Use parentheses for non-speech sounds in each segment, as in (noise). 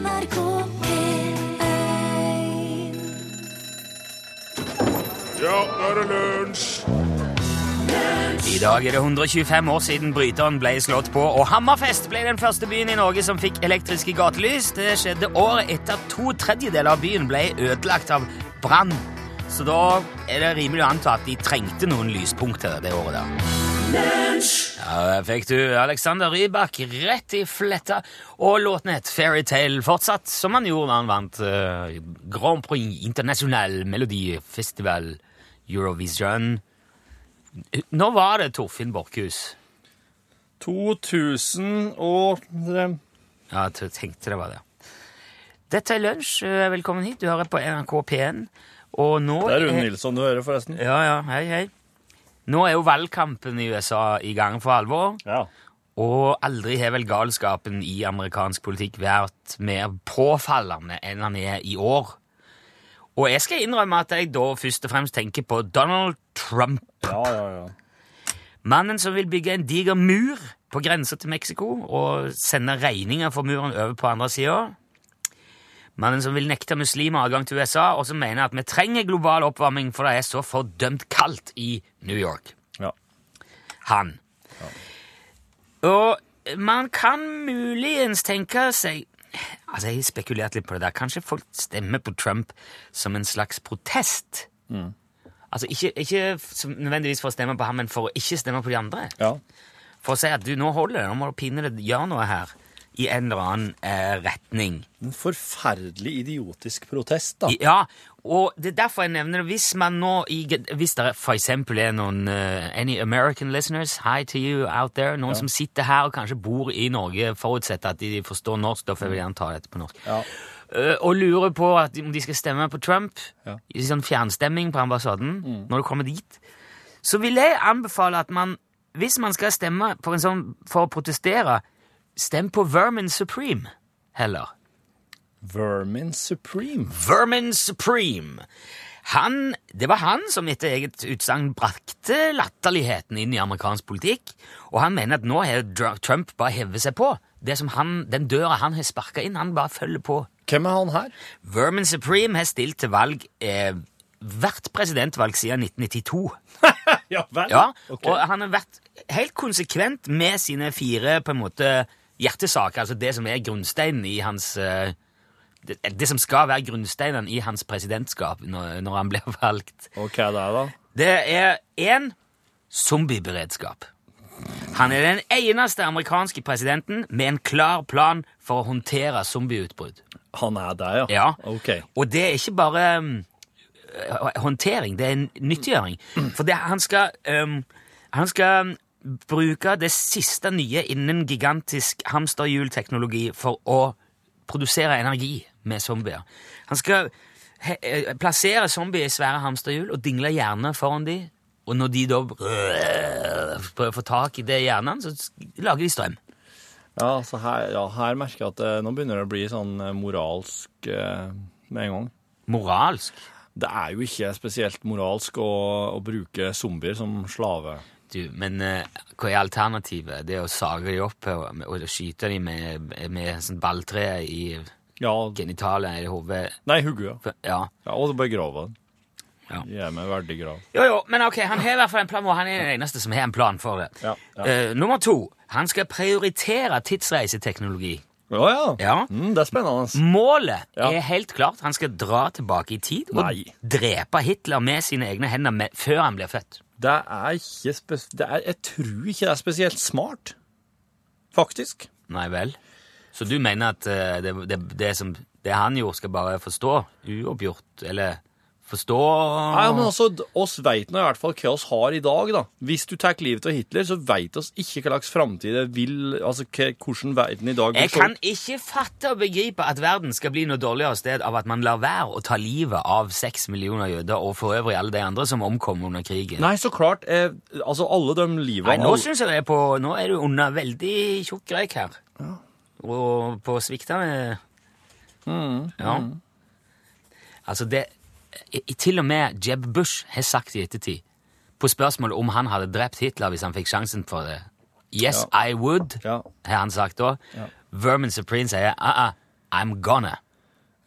NRK P1 Ja, nå er det lunsj! I dag er det 125 år siden bryteren ble slått på, og Hammerfest ble den første byen i Norge som fikk elektriske gatelys. Det skjedde året etter at to tredjedeler av byen ble ødelagt av brann. Så da er det rimelig å anta at de trengte noen lyspunkter det året der. Ja, der fikk du Alexander Rybak rett i fletta, og låten het Fairytale fortsatt, som han gjorde da han vant uh, Grand Prix Internasjonal Melodifestival Eurovision. Nå var det Torfinn Borchhus. 2000 og eh, Ja, jeg tenkte det var det. Dette er Lunsj. Eh, Velkommen hit. Du hører på NRK P1. Og nå Det er Rune Nilsson du hører, forresten. Ja, ja, hei, hei. Nå er jo valgkampen i USA i gang for alvor. Ja. Og aldri har vel galskapen i amerikansk politikk vært mer påfallende enn han er i år. Og jeg skal innrømme at jeg da først og fremst tenker på Donald Trump. Ja, ja, ja. Mannen som vil bygge en diger mur på grensa til Mexico og sende regninger for muren over på andre sida. Mannen som vil nekte muslimer adgang til USA, og som mener at vi trenger global oppvarming, for det er så fordømt kaldt i New York. ja. Han. Og man kan muligens tenke seg Altså, Jeg har spekulert litt på det der. Kanskje folk stemmer på Trump som en slags protest? Altså, Ikke, ikke nødvendigvis for å stemme på ham, men for å ikke stemme på de andre. ja. For å si at du, nå holder det, nå må du pinadø gjøre noe her i en eller annen eh, retning. En forferdelig idiotisk protest, da. Ja, og det er derfor jeg nevner det. Hvis man nå, i, hvis det for eksempel er noen uh, Any American listeners, hi to you out there. Noen som sitter her og kanskje bor i Norge, forutsetter at de forstår norsk, da får jeg vil gjerne ta dette på norsk. Ja. uh, og lurer på om de skal stemme på Trump Ja. i sånn fjernstemming på ambassaden, når du kommer dit, så vil jeg anbefale at man, hvis man skal stemme en sånn, for å protestere, stem på Vermin Supreme heller. Vermin Supreme. Vermin Supreme. Han, det var han som etter eget utsagn brakte latterligheten inn i amerikansk politikk, og han mener at nå har Trump bare hevet seg på. Det som han, den døra han har sparka inn, han bare følger på. Hvem er han her? Vermin Supreme har stilt til valg eh, hvert presidentvalg siden 1992. (laughs) Ja vel? Ja, okay. Og han har vært helt konsekvent med sine fire på en måte hjertesaker, altså det som er grunnsteinen i hans eh, det, det som skal være grunnsteinen i hans presidentskap når, når han blir (laughs) valgt. Og hva er det, da? Det er én zombieberedskap. Han er den eneste amerikanske presidenten med en klar plan for å håndtere zombieutbrudd. Han er det, ja? Ja. Ok. Og det er ikke bare eh, håndtering, det er en nyttiggjøring. For det, han skal um, Han skal bruke det siste nye innen gigantisk hamsterhjulteknologi for å produsere energi med zombier. Han skal eh, plassere zombier i svære hamsterhjul og dingle hjerner foran de, og når de da prøver å få tak i det hjernen, så lager de strøm. Ja, så her, ja, her merker jeg at det, nå begynner det å bli sånn eh, moralsk eh, med en gang. Moralsk. Det er jo ikke spesielt moralsk å, å bruke zombier som slave. Du, men uh, hva er alternativet? Det er å sage de opp og, og skyte de med, med sånn balltre i Ja, genitalet i hodet? nei, hodet. ja. Ja. ja og så begrave den. Ja. Meg verdig grav. Jo, jo, men ok, han har i hvert fall en plan, og han er den eneste som har en plan for det. Ja, ja. Eh, nummer to, han skal prioritere tidsreiseteknologi. Ja, ja. Ja. Mm, det er spennende. Målet Ja. er helt klart, han skal dra tilbake i tid og Nei. drepe Hitler med sine egne hender med, før han blir født. Det er ikke spes Jeg tror ikke det er spesielt smart. Faktisk. Nei vel? Så du mener at eh, det, det, det, som, det han gjorde, skal bare forstå uoppgjort? Eller forstå Nei, men altså, oss veit nå i hvert fall hva oss har i dag, da. Hvis du tar livet av Hitler, så vet oss ikke hva slags framtid det vil Altså hvordan verden i dag vil Jeg kan ikke fatte og begripe at verden skal bli noe dårligere sted av at man lar være å ta livet av seks millioner jøder, og for øvrig alle de andre som omkom under krigen. Nei, så klart. Eh, altså, alle de livene Nei, nå syns jeg det er på Nå er du under veldig tjukk røyk her. Og på sviktende Ja. Altså, det Til og med Jeb Bush har sagt i ettertid, på spørsmålet om han hadde drept Hitler hvis han fikk sjansen for det Yes, I would, Ja. har han sagt da. Ja. Vermin Supreme sier uh -uh, I'm gonna.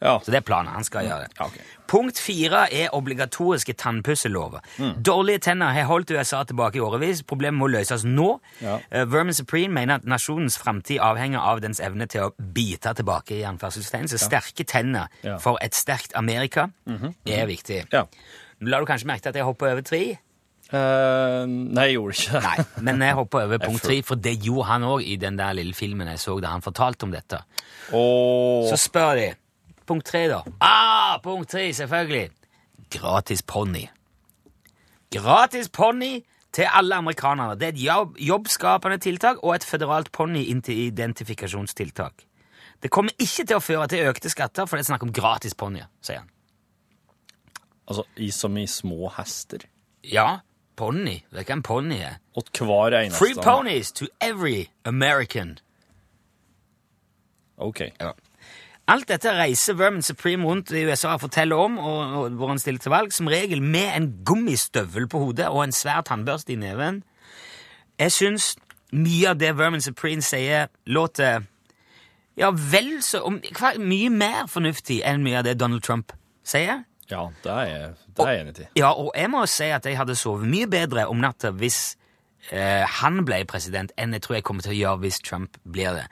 Ja. Så det er planen. Han skal gjøre det. Ja, okay. Punkt fire er obligatoriske tannpusselover. Mm. Dårlige tenner har holdt USA tilbake i årevis. Problemet må løses nå. Ja. Uh, Vermin Supreme mener at nasjonens framtid avhenger av dens evne til å bite tilbake. i anførselstegn. Så sterke tenner for et sterkt Amerika er viktig. Ja. La du kanskje merke til at jeg hopper over tre? Uh, nei, jeg gjorde ikke det. Nei, men jeg hopper over (laughs) punkt tre, for det gjorde han òg i den der lille filmen jeg så da han fortalte om dette. Oh. Så spør de Punkt tre, da. Ah, punkt tre, selvfølgelig. Gratis ponni. Gratis ponni til alle amerikanere. Det er et jobb, jobbskapende tiltak og et føderalt ponni-identifikasjonstiltak. Det kommer ikke til å føre til økte skatter, for det er snakk om gratis ponnier, sier han. altså, i, som i små hester. Ja, ponni. Det er hva en ponni er? Og hver eneste... Free ponies to every American. Ok. Ja. Alt dette reiser Vermin Supreme rundt i USA og forteller om, og, og hvor han stiller til valg, som regel med en gummistøvel på hodet og en svær tannbørste i neven. Jeg syns mye av det Vermin Supreme sier, låter ja, vel så om, hva, Mye mer fornuftig enn mye av det Donald Trump sier. Ja, det er det er jeg enig i. Ja, og jeg må si at jeg hadde sovet mye bedre om natta hvis eh, han ble president, enn jeg tror jeg kommer til å gjøre hvis Trump blir det.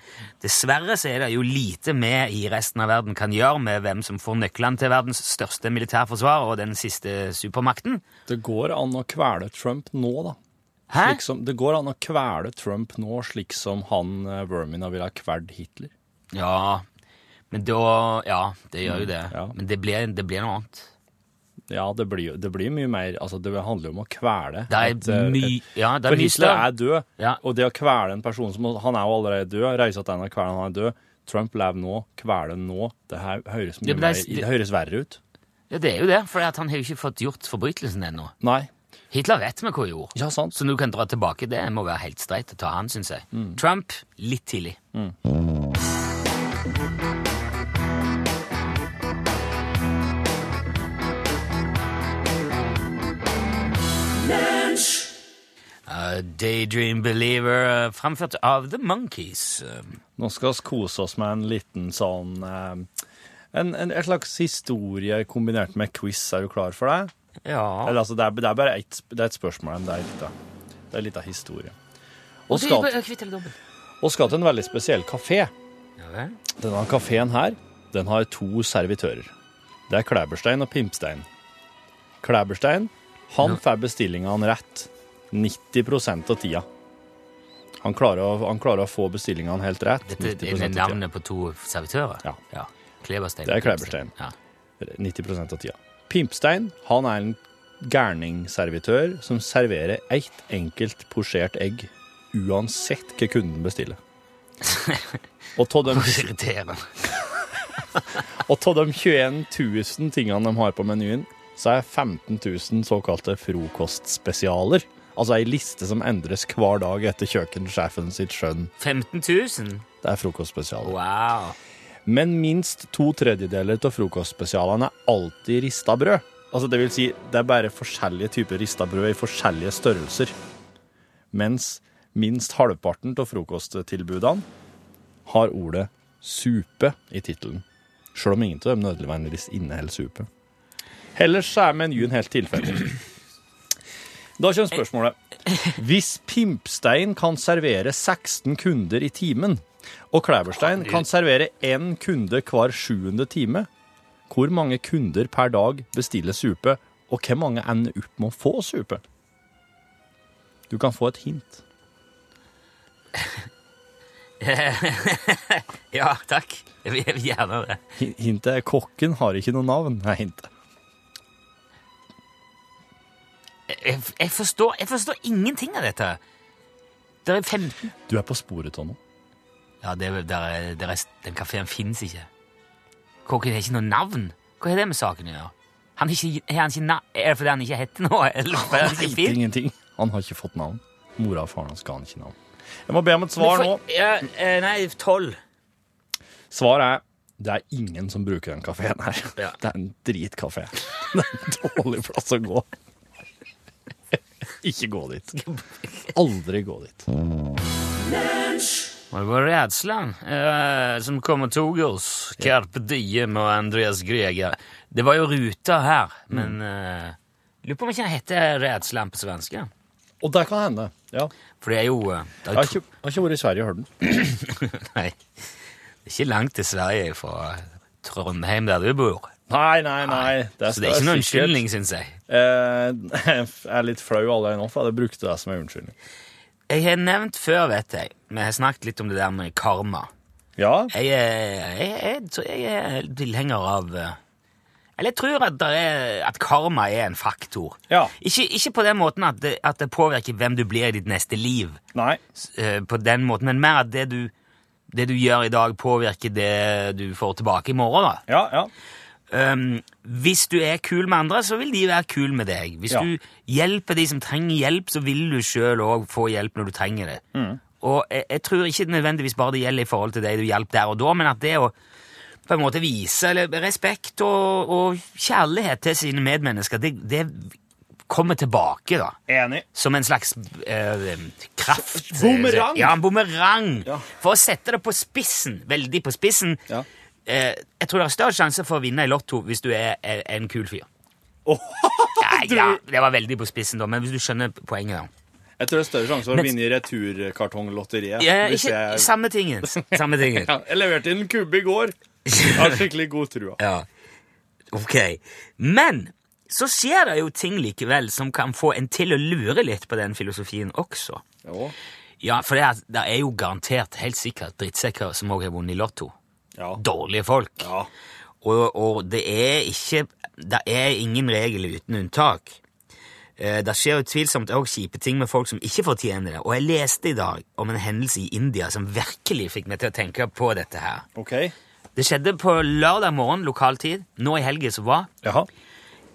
Dessverre så er det jo lite vi i resten av verden kan gjøre med hvem som får nøklene til verdens største militærforsvar og den siste supermakten. Det går an å kvele Trump nå, da. Hæ? Som, det går an å kvele Trump nå, slik som han eh, Vermin ville ha kveld Hitler. Ja, men da Ja, det gjør jo det. ja. Men det blir, det blir noe annet. Ja, det blir, det blir mye mer Altså, det handler jo om å kvele. Det er et, eh, Ja, det er For mye Hitler er død, Ja. og det å kvele en person som Han er jo allerede død. Reise til en og kvele han er død. Trump lever nå. Kvele nå. Det her høres mye det ble, mer Det høres verre ut. Ja, det er jo det, for han har jo ikke fått gjort forbrytelsen ennå. Nei. Hitler vet vi hva han gjorde. Ja, sant. Så nå kan dra tilbake det, må være helt streit å ta han, syns jeg. Trump litt tidlig. Uh, Daydream Believer, fremført framført av The Monkees. Nå skal vi kose oss med en liten sånn en, en, en, slags historie kombinert med quiz. Er du klar for det? ja Eller altså, det er, det er bare et, det er et spørsmål, men det er litt, av- det er litt av historie. Og skal, og skal til en veldig spesiell kafé. Denne kafeen her, den har to servitører. Det er Klæberstein og Pimpstein. Klæberstein, han får bestillingene rett 90 av tida. Han klarer, å, han klarer å få bestillingene helt rett. Dette er av navnet på to servitører? Ja. ja. Kleberstein. Det er Kleberstein. Ja. 90% av tida. Pimpstein, han er en gærningsservitør som serverer ett enkelt posjert egg uansett hva kunden bestiller. (laughs) Og av de, (laughs) og de 21 000 tingene de har på menyen, så er 15 000 såkalte frokostspesialer. Altså ei liste som endres hver dag etter kjøkkensjefen sitt skjønn. 15 000? Det er frokostspesialer. Wow. Men minst to tredjedeler av frokostspesialene er alltid rista brød. Altså det vil si, det er bare forskjellige typer rista brød i forskjellige størrelser. Mens minst halvparten av frokosttilbudene har ordet supe i tittelen. Selv om ingen av dem nødvendigvis inneholder supe. Ellers så er menyen helt tilfeldig. Da kommer spørsmålet. Hvis Pimpstein kan servere 16 kunder i timen, og Klæverstein kan servere én kunde hver sjuende time, hvor mange kunder per dag bestiller supe, og hvor mange ender opp med å få supe? Du kan få et hint. (laughs) Ja, takk. Jeg vil, gjerne det. Hintet er kokken har ikke noe navn, er hintet. Jeg, jeg, forstår, jeg forstår ingenting av dette. Det er 15 Du er på sporet av noe. Ja, det, er- der er, der er, den kafeen fins ikke. Kokken har ikke noe navn. Hva har det med saken å gjøre? Han har ikke, har han ikke er det fordi han ikke heter noe? Eller fordi han ikke er fin? ingenting. Han har ikke fått navn. Mora og faren hans ga han ikke navn. Jeg må be om et svar nå. Ja, eh, nei, tolv. Svaret er det er ingen som bruker den kafeen her. Ja. Det er en dritkafé. (laughs) Det er en dårlig plass å gå. Ikke gå dit. Aldri gå dit. Og det var redselen eh, som kom og tok oss. Carpe Diem og Andreas Greger. Det var jo ruta her, men eh, Lurer på om ikke den heter redselen på svenske. Og det kan hende. Ja. For det er jo det er Jeg har ikke, har ikke vært i Sverige og hørt den. Nei. Det er ikke langt til Sverige fra Trondheim, der du bor. Nei, nei, nei. Så det er ikke noen unnskyldning, syns jeg. Eh, (laughs) jeg er litt flau allerede nå, for jeg brukte det som en unnskyldning. Jeg har nevnt før, vet jeg, vi har snakket litt om det der med karma. Ja, Jeg jeg, jeg, jeg er tilhenger av eh, Eller jeg tror at, er, at karma er en faktor. Ja. Ikke, ikke på den måten at det, at det påvirker hvem du blir i ditt neste liv, nei. eh, på den måten, men mer at det du, det du gjør i dag, påvirker det du får tilbake i morgen. da. Ja, ja. Um, hvis du er kul med andre, så vil de være kul med deg. Hvis Ja. du hjelper de som trenger hjelp, så vil du sjøl òg få hjelp når du trenger det. Mm. Og jeg, jeg tror ikke nødvendigvis bare det gjelder i forhold til deg du hjalp der og da, men at det å på en måte vise eller, respekt og, og kjærlighet til sine medmennesker, det, det kommer tilbake, da. Enig. Som en slags eh, kraft. Bumerang. Ja, en bumerang. Ja. For å sette det på spissen, veldig på spissen. Ja. Eh, jeg tror det er større sjanse for å vinne i Lotto hvis du er, er en kul fyr. ja, (laughs) ja, det var veldig på spissen, da, men hvis du skjønner poenget. da. Jeg tror det er større sjanse for å vinne i returkartonglotteriet. Ja, ikke jeg- samme tingen. Samme tingen. (laughs) Ja, jeg leverte inn en kubbe i går. Jeg har skikkelig god trua. Ja. Ok. Men så skjer det jo ting likevel som kan få en til å lure litt på den filosofien også. Ja, Ja, for det er, det er jo garantert helt sikkert drittsekker som også har vunnet i Lotto. Ja. Dårlige folk. Ja. Og, og det er ikke Det er ingen regel uten unntak. Eh, Det skjer utvilsomt òg kjipe ting med folk som ikke fortjener det. Og jeg leste i dag om en hendelse i India som virkelig fikk meg til å tenke på dette her. Okay. Det skjedde på lørdag morgen lokal tid, nå i helga som var, Jaha.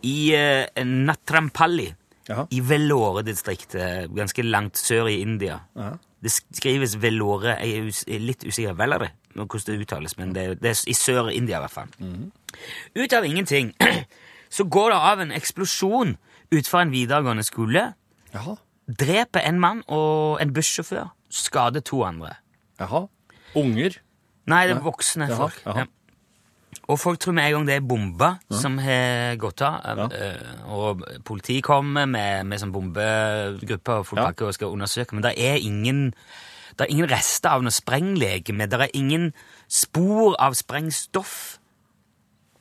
i uh, Natrampalli, Jaha. i Velore-distriktet, ganske langt sør i India. Jaha. Det skrives Velore, jeg er us litt usikker Vellore, hvordan det uttales, men det, det er i sør-India i hvert fall. Ut av ingenting (clears throat) så går det av en eksplosjon utenfor en videregående skole, Jaha. dreper en mann og en bussjåfør, skader to andre. Jaha. Unger. Nei, det er voksne Jaha, folk. jaha. Og folk tror med en gang det er bomber som har gått av. Ja. eh, Og politiet kommer med, med sånn bombegruppe og folk Ja. og skal undersøke, men det er ingen det er ingen rester av noe sprenglegeme. Det er ingen spor av sprengstoff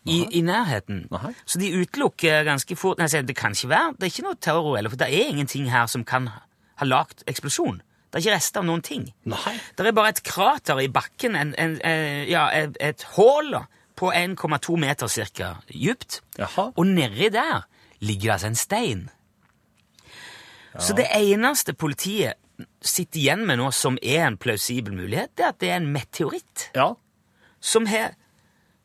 i, i nærheten. Aha. Så de utelukker ganske fort Nei, Det kan ikke være Det er ikke noe terror, eller, for det er ingenting her som kan ha lagd eksplosjon. Det er ikke rester av noen ting. Nei. Det er bare et krater i bakken, en, en, en, ja, et, et hull på 1,2 meter cirka dypt. Jaha. Og nedi der ligger det altså en stein. Så det eneste politiet sitter igjen med nå som er en plausibel mulighet, det er at det er en meteoritt Ja. som har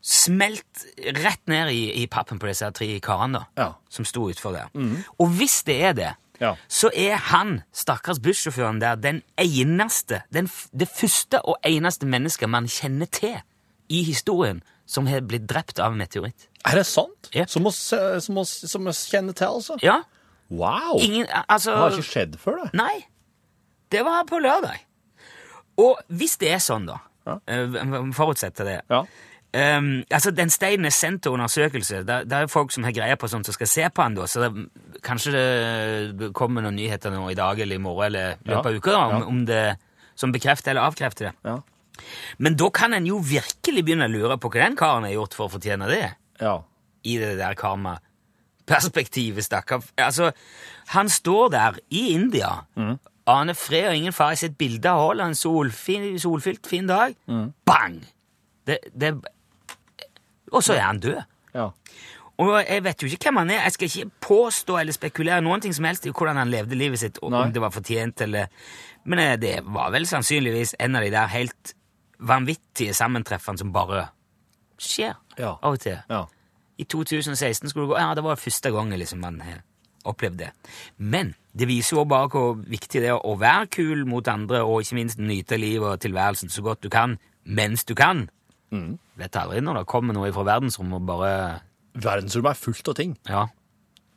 smelt rett ned i, i pappen på disse tre karene da, Ja. som sto utfor der. Og hvis det er det, Ja. så er han, stakkars bussjåføren der, den eneste, den, det første og eneste mennesket man kjenner til i historien som har blitt drept av en meteoritt. Er det sant? Ja. Som vi eh, kjenner til, altså? Ja, Wow! ingen, altså... Det har ikke skjedd før, det. Nei, det var på lørdag. Og hvis det er sånn, da, Ja. eh, forutsette det, Ja. Um, altså, Den steinen er sendt til undersøkelse. Det, det er folk som har greie på sånt som skal se på den. da, så det, Kanskje det kommer noen nyheter nå i dag eller i morgen eller i løpet av uka da, om, om det, som bekrefter eller avkrefter det. Ja. Men da kan en jo virkelig begynne å lure på hva den karen har gjort for å fortjene det. ja. I det der karma-perspektivet, stakkar. Altså, han står der i India, aner fred og ingen fare, i sitt bilde av Haaland. en solfin, solfylt, fin dag. Bang! Det, det, og så er han død. ja. Og jeg vet jo ikke hvem han er. Jeg skal ikke påstå eller spekulere noen ting som helst i hvordan han levde livet sitt, Nei. om det var fortjent eller Men eh, det var vel sannsynligvis en av de der helt vanvittige sammentreffene som bare skjer Ja. av og til. ja. I 2016 skulle det gå Ja, det var første gangen liksom man har opplevd det. Men det viser jo bare hvor viktig det er å være kul mot andre, og ikke minst nyte livet og tilværelsen så godt du kan, mens du kan. Vet aldri når det kommer noe fra verdensrommet og bare Verdensrommet er fullt av ting. Ja.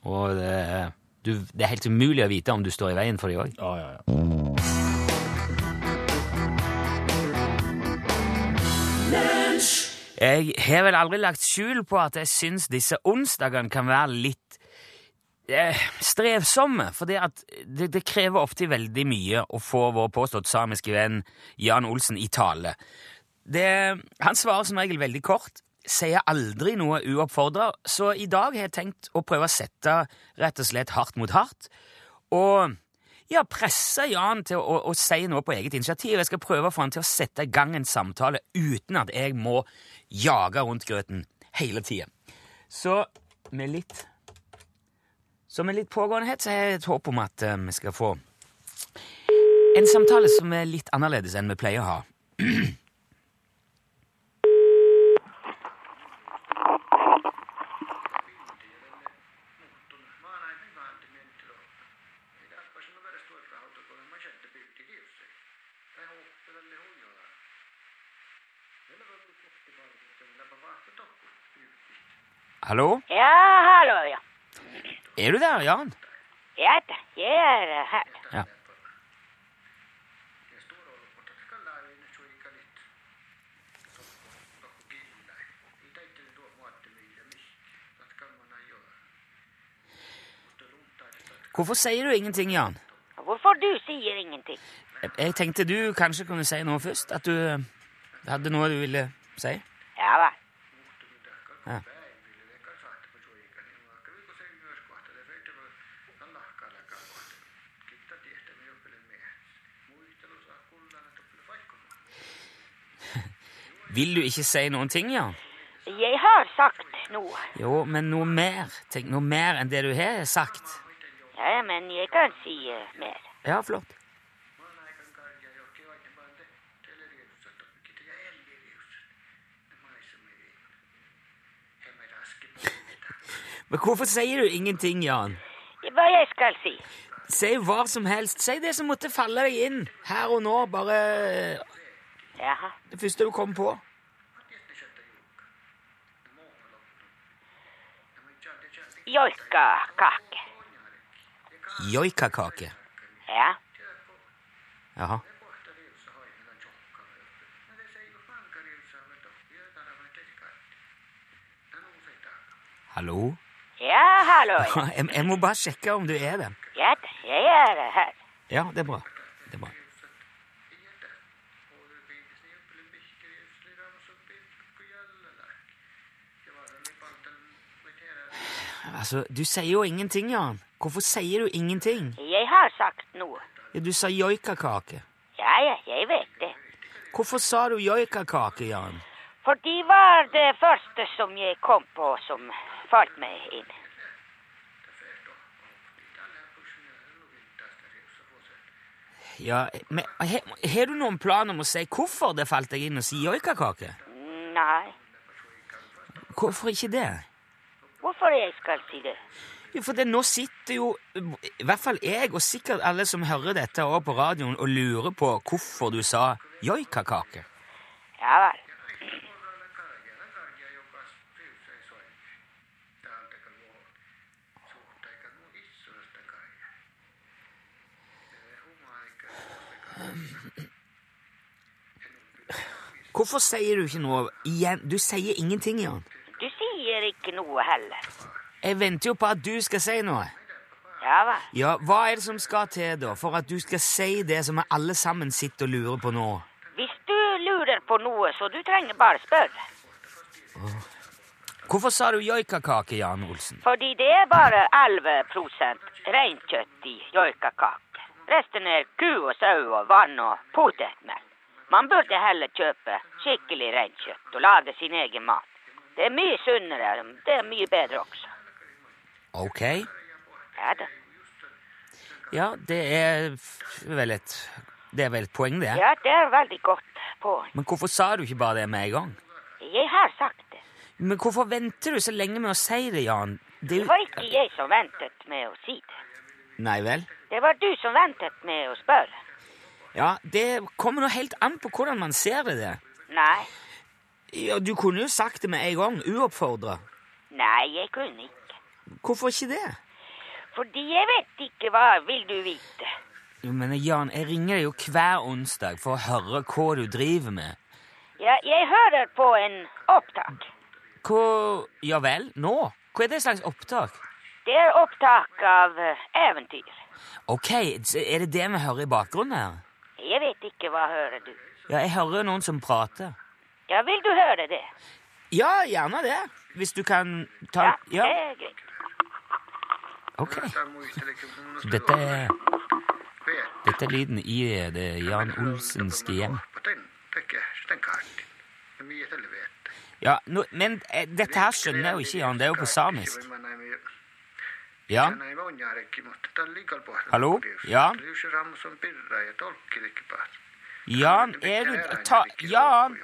Og det, er- du, det er helt umulig å vite om du står i veien for dem òg. Ja, ja, ja. Jeg har vel aldri lagt skjul på at jeg syns disse onsdagene kan være litt strevsomme, for det, det, krever ofte veldig mye å få vår påstått samiske venn Jan Olsen i tale. Det, han svarer som regel veldig kort, sier aldri noe uoppfordra, så i dag har jeg tenkt å prøve å sette rett og slett hardt mot hardt, og ja, presse Jan til å, å si noe på eget initiativ. Jeg skal prøve å få han til å sette i gang en samtale uten at jeg må jage rundt grøten hele tida. Så med litt Så med litt pågåenhet så har jeg et håp om at eh, vi skal få en samtale som er litt annerledes enn vi pleier å ha. Hallo? Ja, hallo, ja. Er du der, Jan? Ja da, jeg er her. Ja. Hvorfor sier du ingenting, Jan? Hvorfor du sier ingenting? Jeg, jeg tenkte du kanskje kunne si noe først. At du hadde noe du ville si. Ja vel. Ja. Vil du ikke si noen ting, Jan? Jeg har sagt noe. Jo, men noe mer. Tenk noe mer enn det du har sagt. Ja, men jeg kan si eh, mer. Ja, flott. Men hvorfor sier du ingenting, Jan? Hva jeg skal si? Si hva som helst. Si det som måtte falle deg inn her og nå. Bare Jaha. det første du kom på. Joikakake. Joikakake. Ja. Jaha. Hallo? Ja, hallo. (laughs) Jeg, jeg må bare sjekke om du er det. Ja jeg er her. Ja, det er bra. Det bra. Altså, du sier jo ingenting, Jan. Hvorfor sier du ingenting? Jeg har sagt noe. Ja, Du sa joikakake. Ja, ja, jeg vet det. Hvorfor sa du joikakake, Jan? For de var det første som jeg kom på som falt meg inn. Ja, men Har du noen plan om å si hvorfor det falt deg inn å si joikakake? Nei. Hvorfor ikke det? Hvorfor jeg skal si det? Jo, for det, nå sitter jo i hvert fall jeg, og sikkert alle som hører dette også på radioen, og lurer på hvorfor du sa joikakake. Ja vel. Hvorfor sier du ikke noe igjen? Du sier ingenting, Jan. Sier ikke noe heller. Jeg venter jo på at du skal si noe. Ja vel. Ja, Hva er det som skal til da, for at du skal si det som vi alle sammen sitter og lurer på nå? Hvis du lurer på noe, så du trenger bare spørre. Hvorfor sa du joikakake, Jan Olsen? Fordi det er bare 11% reinkjøtt i joikakake. Resten er ku og sau og vann og potetmel. Man burde heller kjøpe skikkelig reinkjøtt og lage sin egen mat. Det er mye sunnere, det er mye bedre også. Ok. Ja da. Ja, det er vel et Det er vel et poeng, det. Ja, det er veldig godt poeng. Men hvorfor sa du ikke bare det med en gang? Jeg har sagt det. Men hvorfor venter du så lenge med å si det, Jan? Det Det var ikke jeg som ventet med å si det. Nei vel? Det var du som ventet med å spørre. Ja, det kommer nå helt an på hvordan man ser det. det. Nei, Ja, Du kunne jo sagt det med en gang, uoppfordra. nei, jeg kunne ikke. Hvorfor ikke det? Fordi jeg vet ikke hva vil du vite. Jo, men Jan, jeg ringer deg jo hver onsdag for å høre hva du driver med. Ja, jeg hører på en opptak. Hva Ja vel? Nå? Hva er det slags opptak? Det er opptak av eh, eventyr. Ok, er det det vi hører i bakgrunnen her? Jeg vet ikke hva hører du. Ja, jeg hører noen som prater. Ja, vil du høre det? Ja, gjerne det. Hvis du kan ta Ja, Ja, det er greit. ok. Dette er, dette er lyden i det Jan Olsenske hjem. Ja, no, men eh, dette her skjønner jeg jo ikke, Jan. Det er jo på samisk. Ja? Hallo? Ja? Jan, er du ta, Jan!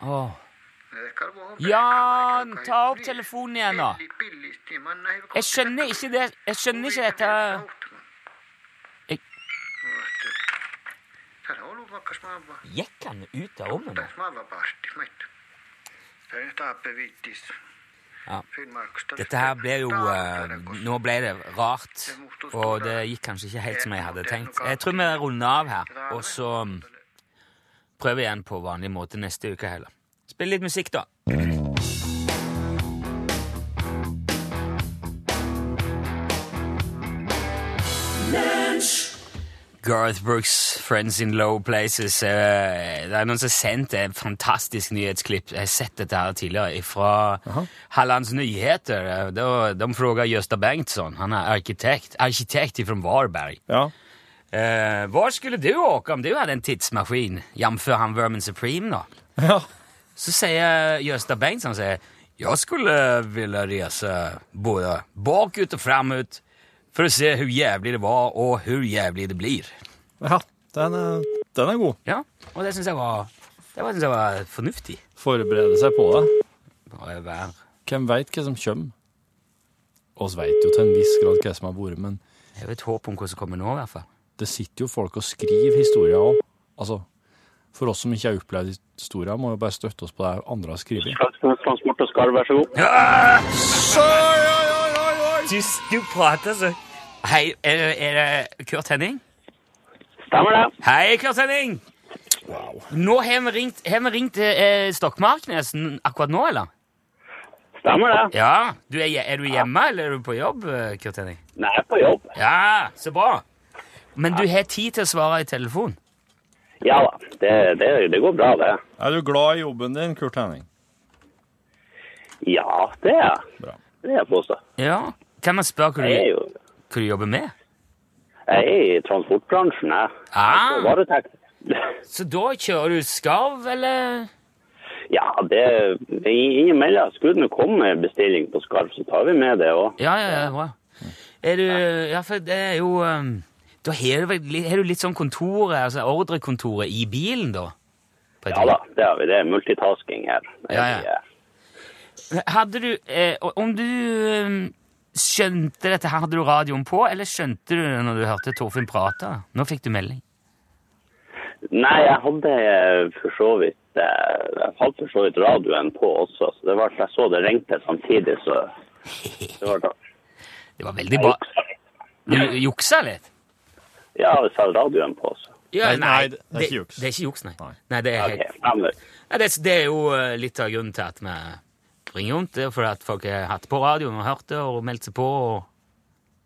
Åh. Jan, ta opp telefonen igjen, da. Jeg skjønner ikke det Jeg skjønner ikke dette Jeg- Gikk han ut av rommet nå? Ja. Dette her ble jo uh, Nå ble det rart, og det gikk kanskje ikke helt som jeg hadde tenkt. Jeg tror vi runder av her, og så mm, prøver igjen på vanlig måte neste uke heller. Spill litt musikk, da. Garth Brooks, 'Friends in Low Places'. Eh, Det er noen som har sendt et fantastisk nyhetsklipp. Jeg har sett dette her tidligere fra Hallands Nyheter. De frågar Jøsta Bengtsson, han er arkitekt, arkitekt fra Varberg. Ja. Eh, var skulle du åke om du hadde en tidsmaskin? jf. han Vermin Supreme da? ja. Så sier Jøsta Bengt Bengtsson, sier, jeg skulle ville reise både bakut och framut for å se hvor jævlig det var og hvor jævlig det blir. Ja, den er, den er god. Ja, og det synes jeg var, det var, synes jeg var fornuftig. Forberede seg på det. Hvem veit hva som kommer? Oss veit jo til en viss grad hva som har vært, men Jeg har et håp om hva som kommer nå, i hvert fall. Det sitter jo folk og skriver historier òg. Altså, for oss som ikke har opplevd historier, må jo bare støtte oss på det andre har skrevet. Transport og skarv, vær så god. Du, du prater så Hei, er, er det Kurt Henning? Stemmer det? Hei, Kurt Henning! Nå har vi ringt, har vi ringt eh, Stokmarknesen akkurat nå, eller? Stemmer det? Ja. Du er, er du hjemme, eller er du på jobb, eh, Kurt Henning? Nei, jeg er på jobb. Ja, så bra. Men du har tid til å svare i telefon? Ja da, det, det, det går bra det. Er du glad i jobben din, Kurt Henning? Ja, det er jeg. Bra. Det er jeg påstå. Ja. Kan man spørre hva du, jo hva du jobber med? jeg er i transportbransjen, jeg. Ah. Varetekt. Så da kjører du skarv, eller? Ja, det innimellom. Skulle det komme med bestilling på skarv, så tar vi med det òg. Ja, ja, ja, bra. Er du Ja, for det er jo um, Da har du, du litt sånn kontoret, altså ordrekontoret, i bilen, da? Ja da, det har vi. Det er multitasking her. Ja, ja. Hadde du eh, Om du eh, skjønte dette her, hadde du radioen på, eller skjønte du det når du hørte Torfinn prate? Nå fikk du melding. Nei, jeg hadde eh, for så vidt eh, Jeg hadde for så vidt radioen på også, så det var jeg så det ringte samtidig, så (laughs) det var. Det var veldig bra. Du juksa litt? Ja, radioen på, også. Ja, Nei, nei, det er ikke juks. Det er ikke juks, nei. Nei. det, er helt, nei, det, det er jo eh, litt av grunnen til at vi ringer rundt. Det er fordi at folk har hatt på radioen og hørt det og meldt seg på. Og,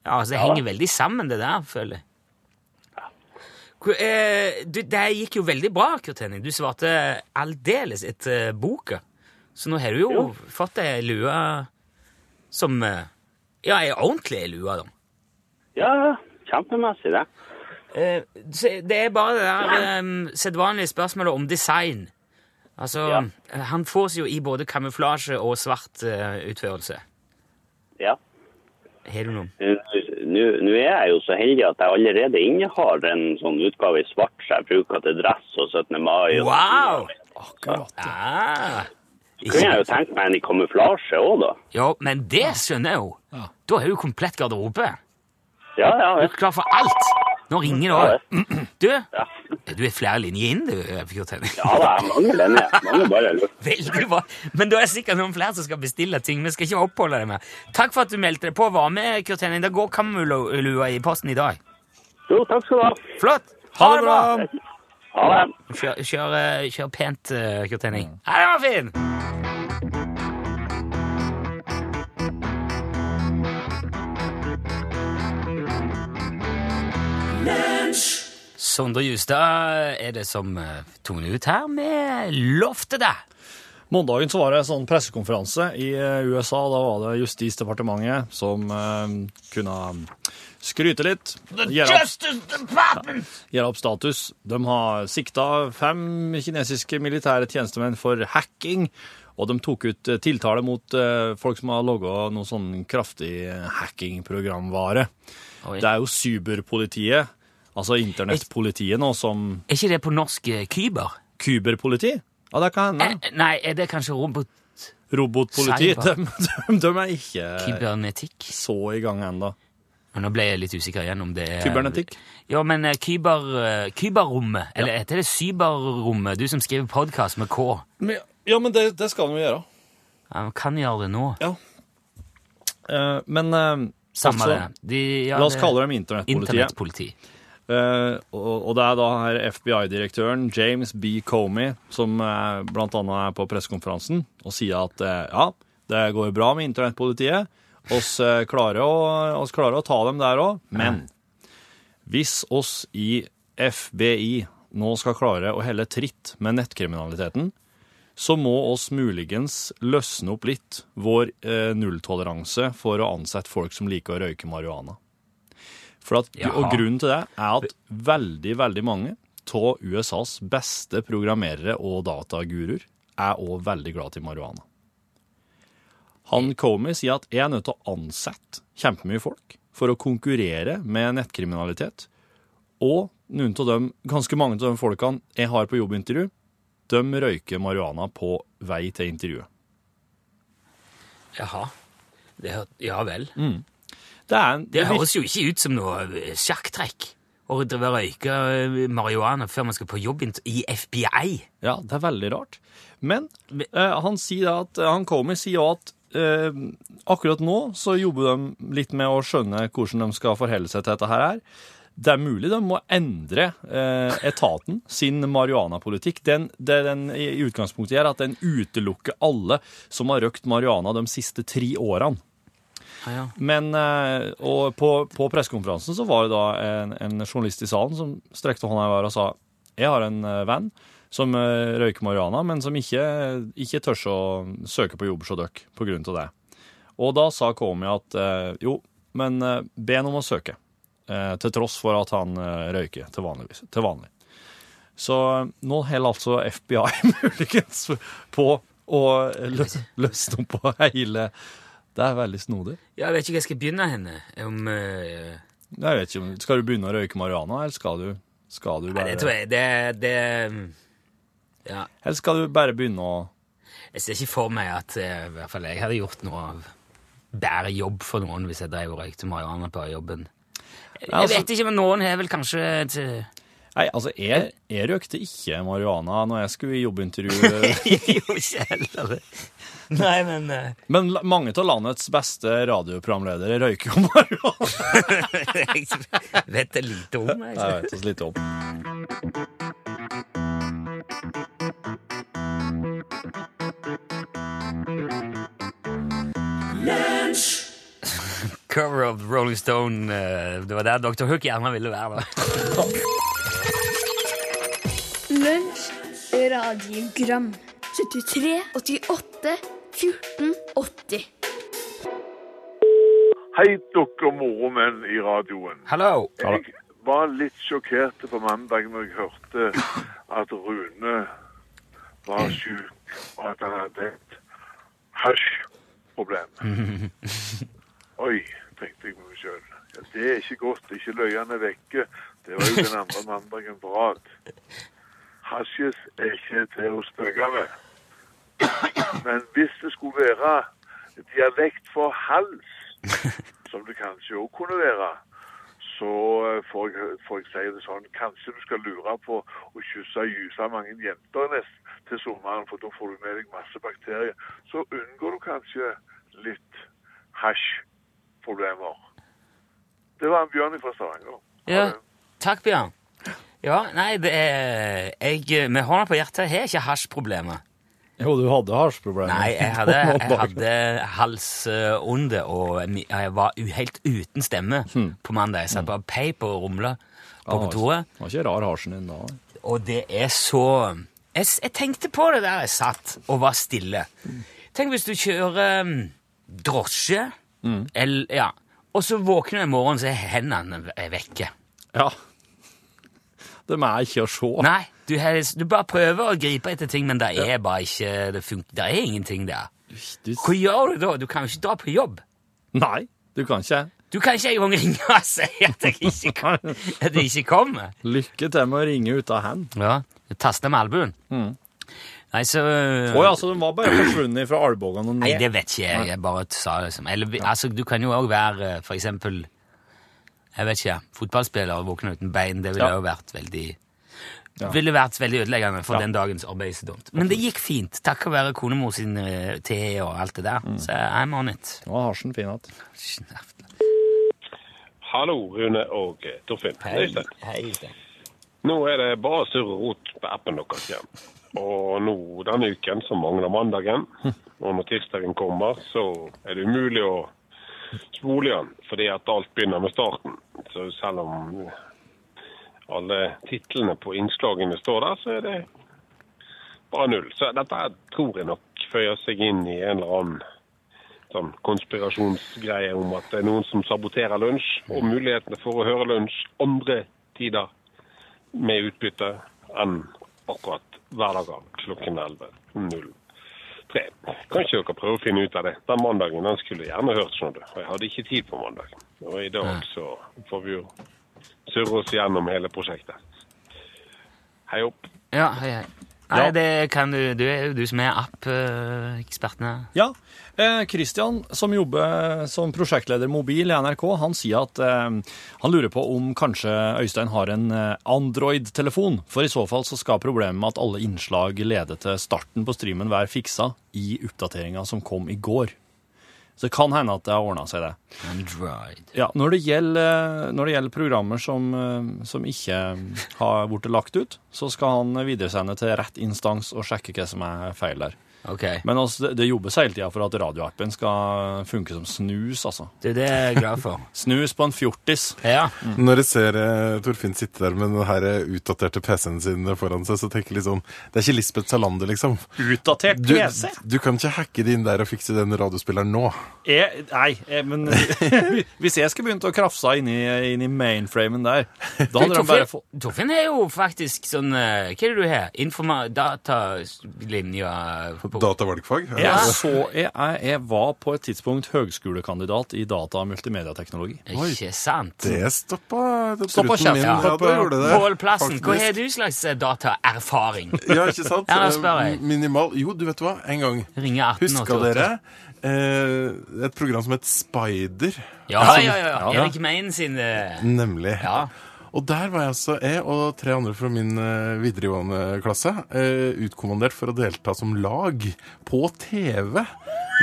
ja, altså, det Ja. henger veldig sammen, det der, føler jeg. Eh, du, det gikk jo veldig bra, Kurt Henning. Du svarte aldeles etter boka. Så nå har du jo Jo. fått ei lue som eh, Ja, ei ordentlig lue, da. Ja, kjempemessig det. Eh, det er bare det der um, sedvanlige spørsmålet om design. Altså, Ja. Han fås jo i både kamuflasje og svart uh, utførelse. Ja. Har du noen? Nå er jeg jo så heldig at jeg allerede innehar en sånn utgave i svart som jeg bruker til dress og 17. mai. Og Wow! Akkurat. Ah, Kunne jeg jo tenkt meg en i kamuflasje òg, da. Ja, men det skjønner jeg jo. Ja. Da er jo komplett garderobe. Ja, ja. Du er klar for alt. Nå ringer det òg. (clears throat) Du, Ja, du er flere linjer inn, du, Kurt Henning. ja det er mange linjer. Mange bare lurer. (laughs) Veldig bra. Men da er det sikkert noen flere som skal bestille ting. Vi skal ikke oppholde deg med. Takk for at du meldte deg på og var med, Kurt Henning. Det går kamulua i posten i dag. Jo, takk skal du ha. Flott! Ha det bra! Ha det. Kjør, kjør, eh, kjør pent, Kurt Henning. Ja, det var fin! Sondre Justad er det som uh, toner ut her med loftet deg. Mandagen så var det en sånn pressekonferanse i eh, USA. Da var det Justisdepartementet som eh, kunne skryte litt. Gjøre opp, gjøre opp status. De har sikta fem kinesiske militære tjenestemenn for hacking. Og de tok ut eh, tiltale mot eh, folk som har logga noe sånn kraftig hackingprogramvare. Det er jo cyberpolitiet, altså internettpolitiet nå, som Er ikke det på norsk eh, kyber? Kyberpoliti? Ja, det kan hende. Eh, nei, er det kanskje robot... Robotpoliti. Cyber. De, de, de er ikke Kybernetikk? så i gang ennå. Men nå ble jeg litt usikker igjen om det er Kybernetikk? Ja, men eh, kyber, eh, kyberrommet, eller heter det cyberrommet? Du som skriver podkast med K. Men, ja, men det, det skal vi gjøre. Ja, men kan gjøre det nå. Ja. Eh, men eh, Samme altså, det. De, ja, La oss det- kalle dem internettpolitiet. Internettpoliti. Eh, og, det er da her FBI-direktøren James B. Comey som uh, blant annet er på pressekonferansen og sier at eh, ja, det går bra med internettpolitiet. Oss eh, klarer, å, oss klarer å ta dem der òg, men hvis oss i FBI nå skal klare å helle tritt med nettkriminaliteten, så må oss muligens løsne opp litt vår eh, nulltoleranse for å ansette folk som liker å røyke marihuana. For at, og grunnen til det er at veldig, veldig mange av USAs beste programmerere og dataguruer er òg veldig glad i marihuana. Han Comey sier at jeg er nødt til å ansette kjempemye folk for å konkurrere med nettkriminalitet. Og noen av dem, ganske mange av de folkene jeg har på jobbintervju, de røyker marihuana på vei til intervjuet. Jaha. Det, ja vel. Det, er en, Det høres jo ikke ut som noe eh, sjakktrekk å røyke eh, marihuana før man skal på jobb i FBI. Ja, det er veldig rart. Men eh, han sier at, han kommer sier at eh, akkurat nå så jobber de litt med å skjønne hvordan de skal forholde seg til dette her. Det er mulig de må endre eh, etaten sin marihuanapolitikk. Den, det den i i utgangspunktet gjør, at den utelukker alle som har røkt marihuana de siste tre årene. Ja. Men eh, og på, på pressekonferansen så var det da en, en journalist i salen som strekte hånda i været og sa jeg har en eh, venn som eh, røyker marihuana, men som ikke, ikke tør å søke på jobb hos dere av det. Og da sa Komi at jo, men be ham om å søke, til tross for at han røyker til, vanligvis, til vanlig. Så nå holder altså FBI (laughs) muligens på å løsne opp på hele Det er veldig snodig. Jeg vet ikke hvor jeg skal begynne henne. Om, uh, Jeg vet ikke, om- Skal du begynne å røyke marihuana, eller skal du, skal du nei, bare det tror jeg det, det Ja. Eller skal du bare begynne å Jeg ser ikke for meg at eh, i hvert fall jeg hadde gjort noe av bedre jobb for noen hvis jeg drev og røykte marihuana på jobben. Jeg altså- vet ikke, men noen har vel kanskje et Nei, altså, jeg, jeg røykte ikke marihuana når jeg skulle i jobbintervju. (laughs) Jo, ikke heller. Nei, men uh... Men mange av landets beste radioprogramledere røyker jo marihuana. (laughs) Jeg vet det lite om. Jeg. Jeg vet oss lite om. Cover of Rolling Stone. eh, det var der Dr. Hook gjerne ville være. Lunsj, radiogram 73, 88, 14, 80 Hei, dere moromenn i radioen. Hallo. Jeg var litt sjokkert på mandag når jeg hørte at Rune var syk, og at han hadde et hasjproblem. (laughs) Oi, tenkte jeg med meg sjøl. Ja, det er ikke godt. Ikke løyene vekke. Det var jo den andre mandagen på rad. Hasjes er ikke til å spøke med. Men hvis det skulle være dialekt for hals, (laughs) som det kanskje òg kunne være, så eh, får jeg, får jeg si det sånn Kanskje du skal lure på å kysse og gyse mange jenter nest til sommeren, for da får du med deg masse bakterier. Så unngår du kanskje litt hasjproblemer. Det var en Bjørn fra Stavanger. Ja, takk, Bjørn. Ja, nei, det er jeg, Med hånda på hjertet har jeg ikke hasjproblemer. Jo, du hadde halsproblemer. Nei, jeg hadde, (laughs) jeg hadde halsonde, og jeg var helt uten stemme på mandag. Jeg satt bare peip og rumla på kontoret. Det var ikke rar halsen din da. Og det er så jeg, jeg tenkte på det der jeg satt og var stille. Tenk hvis du kjører um, drosje, eller, ja, og så våkner du i morgen, så er hendene vekke. Ja. De er ikke å se. Nei, du, har, du bare prøver å gripe etter ting, men det er bare ikke Det, funker, det er ingenting der. Du, Hva gjør du da? Du kan jo ikke dra på jobb. nei, du kan ikke. Du kan ikke engang ringe og si at jeg ikke, kan, at jeg ikke kommer. Lykke til med å ringe ut av hand. Ja, Taste med albuen. Nei, så Å ja, så de var bare forsvunnet fra albuen og ned? Nei, det vet ikke jeg. Jeg bare sa det som Eller altså, du kan jo òg være eh, for eksempel Jeg vet ikke. Fotballspiller og våkne uten bein. Det ville Ja. jo vært veldig Ja. ville vært veldig ødeleggende for Ja. den dagens arbeid. Men det gikk fint, takket være konemor sin uh, te og alt det der. Så I'm on it. Nå har hasjen fin hatt. Hallo, Rune og eh, Torfinn. Hei. Hei, Nå er det bare surr og rot på appen deres igjen. Og nå denne uken så mangler mandagen. Og når tirsdagen kommer, så er det umulig å spole igjen, fordi at alt begynner med starten. Så selv om alle titlene på innslagene står der, så er det bare null. Så dette tror jeg nok føyer seg inn i en eller annen sånn konspirasjonsgreie om at det er noen som saboterer lunsj, og mulighetene for å høre lunsj andre tider med utbytte enn akkurat hverdager klokken 11.03. Kanskje dere prøver å finne ut av det. Den mandagen den skulle gjerne hørt, skjønner du. Og jeg hadde ikke tid på mandag. Og i dag så får vi jo surre oss gjennom hele prosjektet. Hei opp. Ja, hei, hei. Nei, Ja. det kan du Du er jo du som er app-eksperten her. Ja. Eh, som jobber som prosjektleder mobil i NRK, han sier at eh, han lurer på om kanskje Øystein har en eh, Android-telefon. For i så fall så skal problemet med at alle innslag leder til starten på streamen være fiksa i oppdateringa som kom i går. Så det kan hende at det har ordna seg, det. Android. Ja, Når det gjelder, når det gjelder programmer som, eh, som ikke har blitt lagt ut, så skal han videresende til rett instans og sjekke hva som er feil der. Ok. Men altså, det, det jobbes hele tida for at radioappen skal funke som snus, altså. Det, det er jeg glad for. (laughs) Snus på en fjortis. Ja. Når jeg ser eh, Torfinn sitte der med den her eh, utdaterte PC-en sin foran seg, så tenker jeg liksom Det er ikke Lisbeth Salander, liksom. Utdatert Du, PC? du kan ikke hacke det inn der og fikse den radiospilleren nå. Jeg, nei, jeg, men (laughs) hvis jeg skulle begynt å krafse inn i, inn i mainframen der, da hadde de bare fått Torfinn er jo faktisk sånn eh, Hva er det du har? Informa... Datalinja på- Datavalgfag. jeg, så, jeg, jeg, var på et tidspunkt høgskolekandidat i data- og multimediateknologi. Ikke sant? Det stoppa Stoppa truten min. Ja. Ja, det gjorde det. Pål Plassen, hva har du slags eh, dataerfaring? (laughs) Ja, ikke sant? Ja, spør jeg. Eh, Minimal. Jo, du vet hva, en gang. Ringe 18 Huska dere eh, et program som het Spider? Ja, ja, ja. ja. Ja. Erik Mein sin eh, Nemlig. Ja. Og der var jeg altså, jeg og tre andre fra min eh, videregående klasse, eh, utkommandert for å delta som lag på TV.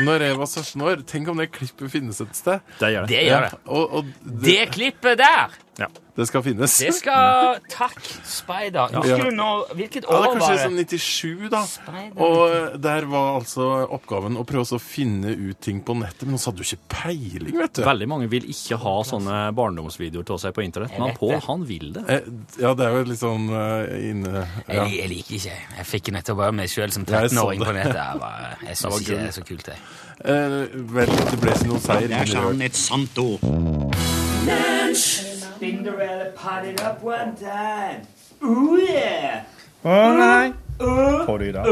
Når jeg var 16 år. Tenk om det klippet finnes et sted. Det gjør det. Det gjør det. Og, og det, Det klippet der, Ja. det skal finnes. det skal (laughs) Takk, Spider. Husker du nå Hvilket Ja, det år er kanskje var det? sånn 97, da. Spider. Og der var altså oppgaven å prøve å finne ut ting på nettet. Men så hadde du ikke peiling, vet du. Veldig mange vil ikke ha sånne barndomsvideoer til seg på internett, men Pål, han vil det. Eh, Ja, det er jo litt sånn eh, inne ja. Jeg, jeg liker ikke Jeg fikk nettopp bare meg sjøl som 13-åring på nettet. Jeg, bare, jeg (laughs) syns ikke det er så kult, jeg. Eh, Vel, det ble ikke noen seier. Det er han et sant ord. Cinderella potted up one time. Ooh yeah! Å nei. Får du det?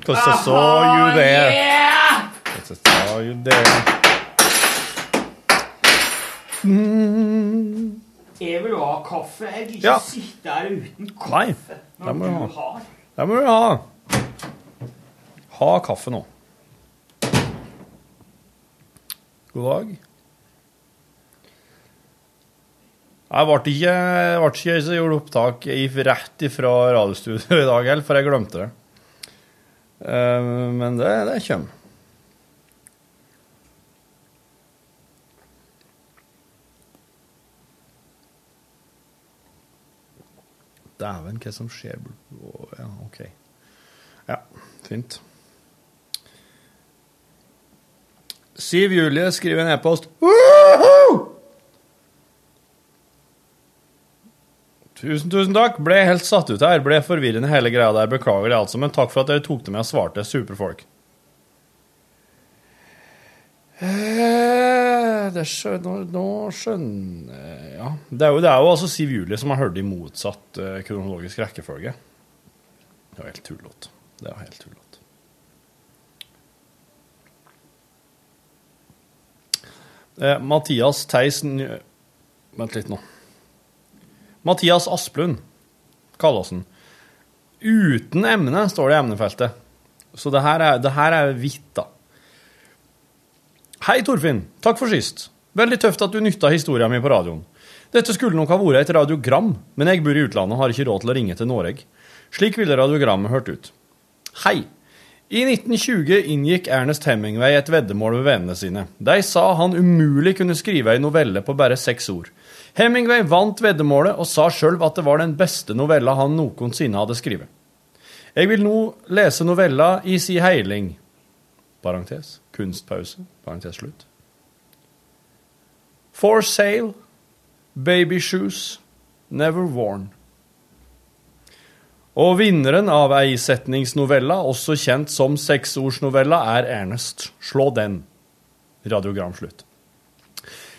Because I saw you there. Yeah! Because I saw you there. Jeg vil ha kaffe. Jeg vil ikke Ja. sitte her uten kaffe. Nei, det må du du ha. har. Det må du ha. Ha kaffe nå. God dag. Jeg ble ikke, jeg ikke så gjort opptak rett ifra radiostudio i dag heller, for jeg glemte det. Eh, Men det, det kommer. Dæven, hva som skjer Ja, OK. Ja, fint. Siv Julie skriver en e-post. Tusen, tusen takk. Ble helt satt ut her. Ble forvirrende hele greia der. Beklager det, altså. Men takk for at dere tok det med og svarte. Superfolk. Eh, Det skjønner, nå, skjønner Ja. Det er jo, det er jo altså Siv Julie som har hørt i motsatt eh, kronologisk rekkefølge. Det var helt tullete. Det var helt tullete. Eh, Mathias Theisen Vent litt nå. Mathias Asplund kalles han. Uten emne, står det i emnefeltet. Så det her er, det her er hvitt, da. Hei, Torfinn. Takk for sist. Veldig tøft at du nytta historia mi på radioen. Dette skulle nok ha vært et radiogram, men jeg bor i utlandet og har ikke råd til å ringe til Norge. Slik ville radiogrammet hørt ut. Hei. I 1920 inngikk Ernest Hemingway et veddemål med vennene sine. De sa han umulig kunne skrive ei novelle på bare seks ord. Hemingway vant veddemålet og sa sjøl at det var den beste novella han noensinne hadde skrevet. Jeg vil nå lese novella i si heiling. Parentes. Kunstpause. Parentes slutt. For sale. Baby shoes. Never worn. Og vinneren av eisetningsnovella, også kjent som seksordsnovella, er Ernest. Slå den. Radiogram slutt.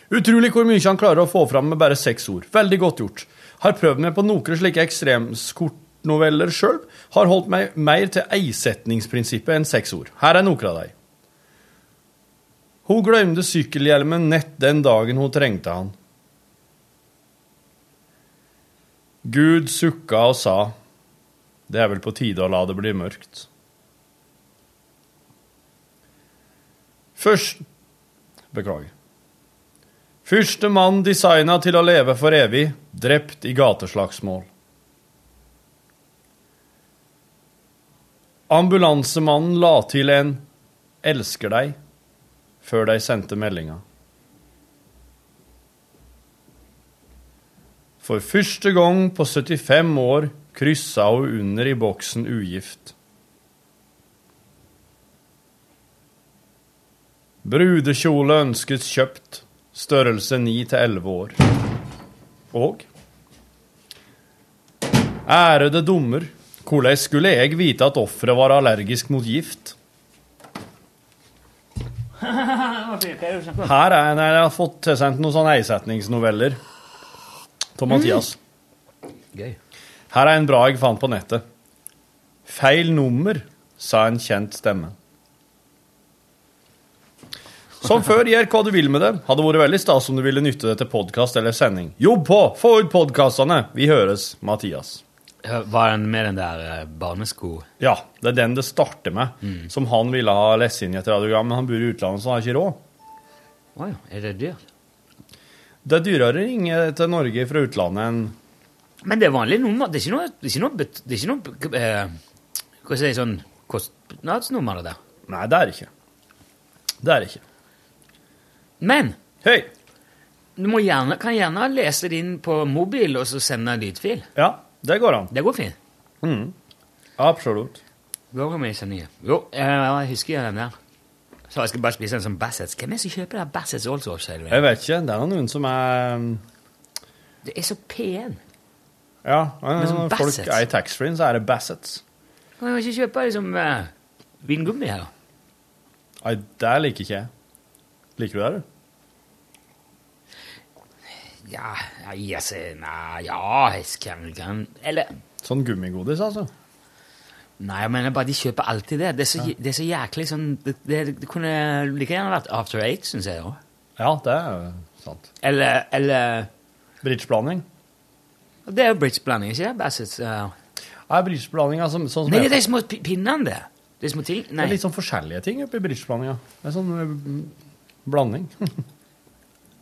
Utrolig hvor mye han klarer å få fram med bare seks ord. Veldig godt gjort. Har prøvd meg på noen slike ekstremskortnoveller sjøl. Har holdt meg mer til eisetningsprinsippet enn seks ord. Her er noen av dem. Hun glemte sykkelhjelmen nett den dagen hun trengte han. Gud sukka og sa, det er vel på tide å la det bli mørkt. Først Beklager. Første mann designa til å leve for evig, drept i gateslagsmål. Ambulansemannen la til en 'elsker deg' før de sendte meldinga. For første gang på 75 år kryssa hun under i boksen ugift. Brudekjole ønskes kjøpt, størrelse 9 til 11 år. Og Ærede dommer, hvordan skulle jeg vite at offeret var allergisk mot gift? Her er en jeg har fått tilsendt noen sånne eisetningsnoveller av Mathias. Her er en bra jeg fant på nettet. Feil nummer, sa en kjent stemme. Som før, gjør hva du vil med det. Hadde vært veldig stas om du ville nytte det til podkast eller sending. Jobb på! Få ut podkastene! Vi høres, Mathias. Var den med den der eh, barnesko? Ja, det er den det starter med, som han ville ha lest inn i et radiogram, men han bor i utlandet, så han har ikke råd. Å ja, er det dyrt? Det er dyrere å ringe til Norge fra utlandet enn Men det er vanlig nummer. Det er ikke noe, det er ikke noe, det er ikke noe eh, Hva skal jeg si, sånn kostnadsnummer, det der. Nei, det er det ikke. Det er det ikke. Men Hei! du må gjerne, kan gjerne lese det inn på mobil og så sende en lydfil. Ja, det går an. Det går fint. Absolutt. Da kan vi sende nye. Jo, eh, jeg husker den der. Så jeg skal bare spise en sånn Bassets. Hvem er det som kjøper der Bassets hele? Jeg vet ikke. Det er noen som er Det er så pen. Ja, Men som når folk er i taxfree-en, så er det Bassets. Kan jeg ikke kjøpe liksom uh, vingummi her? Nei, det liker ikke jeg. Liker du det, du? Ja, ja, ser, nei, ja, jeg kan, kan Eller Sånn gummigodis, altså? Nei, jeg mener bare de kjøper alltid det. Det er så, det er så jæklig sånn det, det, det kunne like gjerne vært After Eight, syns jeg òg. Ja, det er jo sant. Eller, eller Bridgeblanding? Det er jo bridgeblanding, ikke det? Bassets. Uh. Er bridgeblandinga sånn som Nei, det er de små pi- pinnene, det. Er små ting. Det er litt sånn forskjellige ting oppi bridgeblandinga. Det er sånn mm, blanding.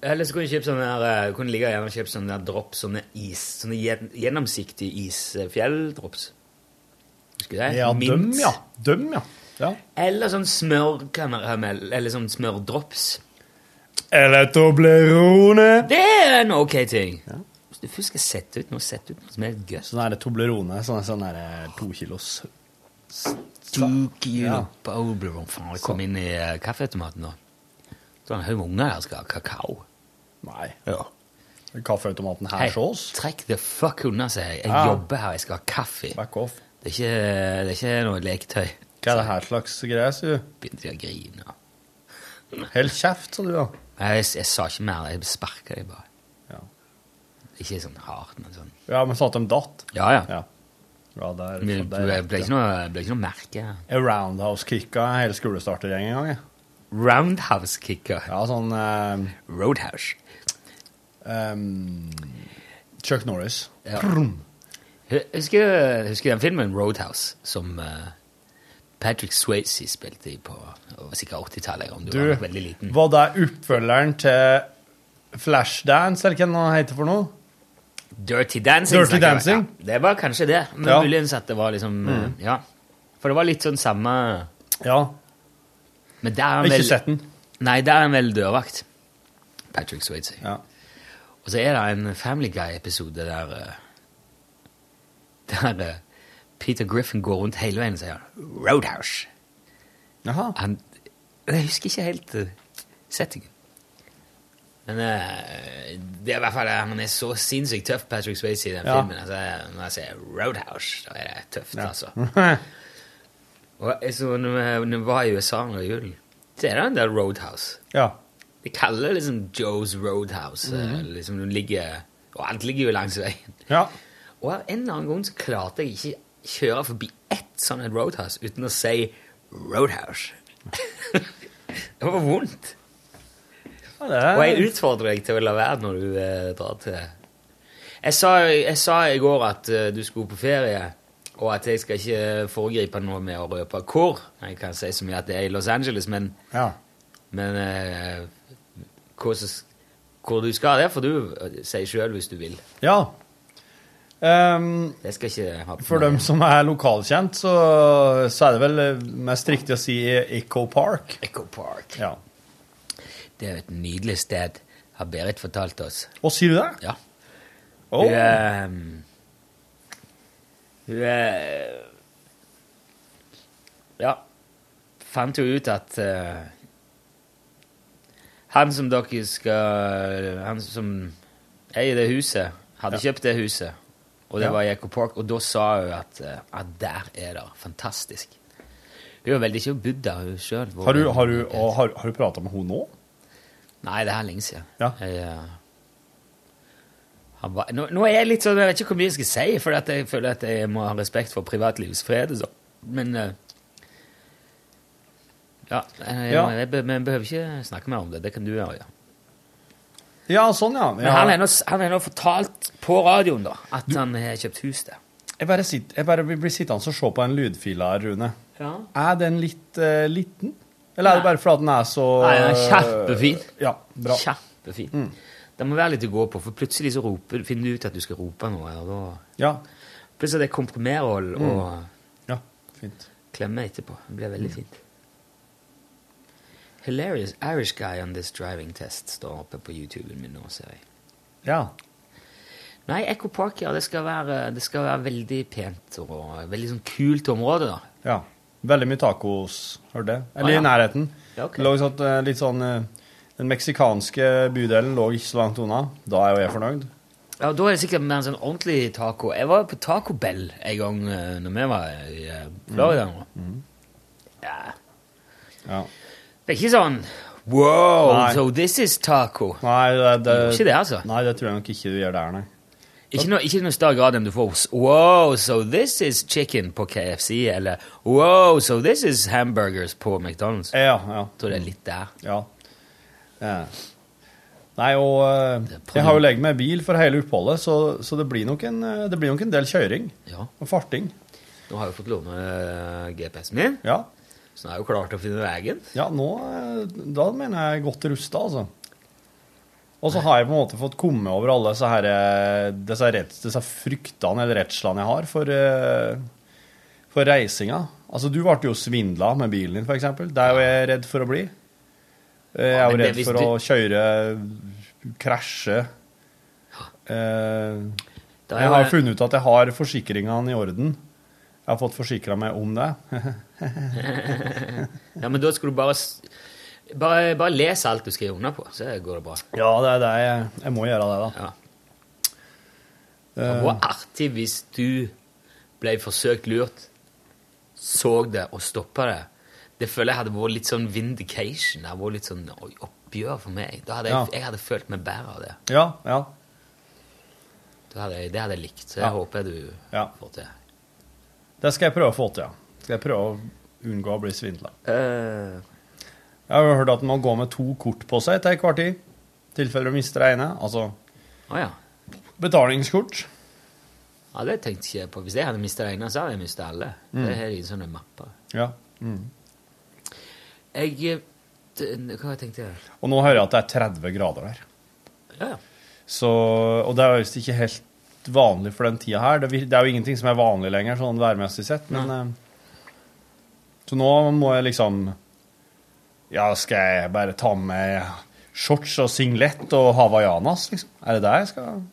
Eller så kunne du kjøpe sånne der, kunne kunne ligge gjerne kjøpe sånne der drops, sånne is, sånne gjennomsiktige isfjelldrops. Husker du det? Ja, Mint. døm, ja. Døm, ja. ja. Eller sånn smørkaramell, eller sånn smørdrops. Eller Toblerone. Det er en ok ting. Hvis du først skal sette ut noe, sett ut noe som er gøy. Sånn er det Toblerone, sånn sånn det to kilos. Du kilo Ja. Toblerone. Faen, kom inn i eh, kaffeautomaten nå. Så en haug med unger her skal ha kakao. Nei. Ja. Kaffeautomaten her hos oss. trekk the fuck unna, sier jeg. Jeg Ja. jobber her, jeg skal ha kaffe. Back off. Det er ikke, det er ikke noe leketøy. Hva er det her slags greier, sier du? Begynte jeg å grine. Hold kjeft, sa du, da. Nei, Jeg, jeg sa ikke mer, jeg sparka dem bare. Ja. Ikke sånn hardt, men sånn. Ja, men sånn at de datt. Ja, ja. Ja. Ja, der, Men Det der, ble ikke noe, ble ikke noe merke. Jeg roundhouse-kicka hele skolestartergjengen en gang. jeg. Roundhouse-kicker. Ja, sånn eh, Roadhouse. ehm, Chuck Norris. Brum. Husker, husker den filmen Roadhouse, som eh, Patrick Swayze spilte i på det var sikkert 80-tallet, om du, Du, var veldig liten. var det oppfølgeren til Flashdance, eller hva den heter for noe? Dirty Dancing. Dirty snakker jeg. Dancing? Ja, det var kanskje det. Men Ja. muligens at det var liksom eh, Ja. For det var litt sånn samme Ja, Men der er han ikke vel sett den. Nei, der er han vel dørvakt. Patrick Swayze. Ja. Og så er det en Family Guy-episode der eh, Der eh, Peter Griffin går rundt hele veien og sier 'Roadhouse'. Aha. Han, jeg husker ikke helt uh, settingen. Men eh, det er i hvert fall han er så sinnssykt tøff, Patrick Swayze, i den Ja. filmen. Altså, når jeg sier 'Roadhouse', da er det tøft, Ja. altså. (laughs) Og når vi var i USA under julen, så er det en del Roadhouse. ja. De kaller det liksom Joe's Roadhouse. Mm -hmm. liksom det ligger, Og alt ligger jo langs veien. ja. Og av en eller annen grunn så klarte jeg ikke kjøre forbi ett sånn et Roadhouse uten å si Roadhouse. (laughs) det var vondt. ja det Og jeg er, utfordrer deg til å la være når du eh, drar til jeg sa, jeg sa i går at uh, du skulle på ferie, og at jeg skal ikke foregripe noe med å røpe hvor. Jeg kan si så mye at det er i Los Angeles, men, ja. men uh, hvor, hvor du skal, det får du sier si sjøl hvis du vil. ja. Um, Det skal ikke ha for dem som er lokalkjent, så, så er det vel eh, mest riktig å si Echo Park. Echo Park. Ja. Det er et nydelig sted, har Berit fortalt oss. Å, sier du det? Ja. Oh. Er Hun er Ja. Fant jo ut at uh, Han som dere skal Han som eier det huset, hadde kjøpt det huset, og det Ja. var i Echo Park, og da sa hun at, eh, at der er det fantastisk. Hun har veldig ikke bodd der sjøl. har du, har du, har, har du prata med henne nå? Nei, det er lenge siden. Ja. Jeg, eh, var, nå, nå er jeg litt sånn, jeg vet ikke hvor mye jeg skal si, for jeg føler at jeg må ha respekt for privatlivets fred. så. Men uh, ja, jeg, Ja. Jeg, jeg, men jeg behøver ikke snakke mer om det. Det kan du gjøre. Ja. Ja, sånn, ja. Men ja. han har nå- han har nå fortalt på radioen da, at han har kjøpt hus der. Jeg bare, sitter, jeg bare blir sittende og se på en lydfila, her, Rune. Ja. Er den litt uh, liten? Eller er det bare fordi den er så Nei, den er kjempefin. Ja, bra. Kjempefin. Det må være litt å gå på, for plutselig så roper, finner du ut at du skal rope noe. da... Ja, Plutselig er det komprimerhold og ja fint. klemme etterpå. Det blir veldig fint. Hilarious Irish guy on this driving test står oppe på YouTuben min nå, ser jeg. Ja. Nei, Echo Park, ja, det skal være, det skal være veldig pent og veldig sånn kult område, da. ja. Veldig mye tacos, hørte jeg. Eller Ah, ja. i nærheten. Ja, okay. Det sånn, eh, litt sånn eh, Den meksikanske bydelen lå ikke så langt unna. Da er jo jeg fornøyd. Ja, Da er det sikkert mer en sånn ordentlig taco. Jeg var på Taco Bell en gang uh, når vi var i Florida. Florida. Mm. Ja. Ja. Det er ikke sånn Wow, Nei. so this is taco. Nei, det, det, Det ikke det, altså. Nei, det tror jeg nok ikke du gjør der, nei. Ikke noe, ikke noe større grad enn du får Wow, so this is chicken på KFC, eller Wow, so this is hamburgers på McDonald's. Ja, Ja, Jeg tror det er litt der. ja. Ja. Nei, og eh, jeg har jo legget meg bil for hele oppholdet, så, så det, blir nok en, eh, det blir nok en del kjøring Ja. og farting. Nå har jeg jo fått låne eh, GPS-en min, Ja, så nå er jeg jo klar til å finne veien. ja nå Da mener jeg godt rusta, altså. Og så har jeg på en måte fått komme over alle disse, her, disse, reds, disse fryktene eller redslene jeg har for, for reisinga. Altså, du ble jo svindla med bilen din, eksempel. Det er jo jeg redd for å bli. Eh, Jeg er jo redd for å kjøre, krasje. Eh, jeg har funnet ut at jeg har forsikringene i orden. Jeg har fått forsikra meg om det. (laughs) Ja, men da skal du bare Bare, bare lese alt du skriver under på, så går det bra. ja, det er det jeg, jeg må gjøre det, da. Ja. Det Det var artig hvis du ble forsøkt lurt, så det og stoppa det. Det føler jeg hadde vært litt sånn vindication. Det hadde vært litt sånn oppgjør for meg. Da hadde jeg, Ja. jeg hadde følt meg bedre av det. ja, ja, Det hadde, jeg- det hadde jeg likt. Så jeg Ja. håper du ja. får til. Det skal jeg prøve å få til, ja. Skal jeg prøve å unngå å bli svindla. Uh. Jeg har jo hørt at man må gå med to kort på seg til hver tid. I tilfelle du mister det ene. Altså oh, ja. betalingskort. ja. Det tenkte ikke jeg på. Hvis jeg hadde mista det ene, så hadde jeg mista alle. Mm. Det her er i sånne mapper. Ja. Mm. Jeg eh, Hva tenkte jeg? Og nå hører jeg at det er 30 grader der. Ja. Så, og det er visst ikke helt vanlig for den tida her. Det, det er jo ingenting som er vanlig lenger, sånn værmessig sett, men ja. Så nå må jeg liksom Ja, skal jeg bare ta med shorts og singlet og hawaiianas, liksom? Er det det jeg skal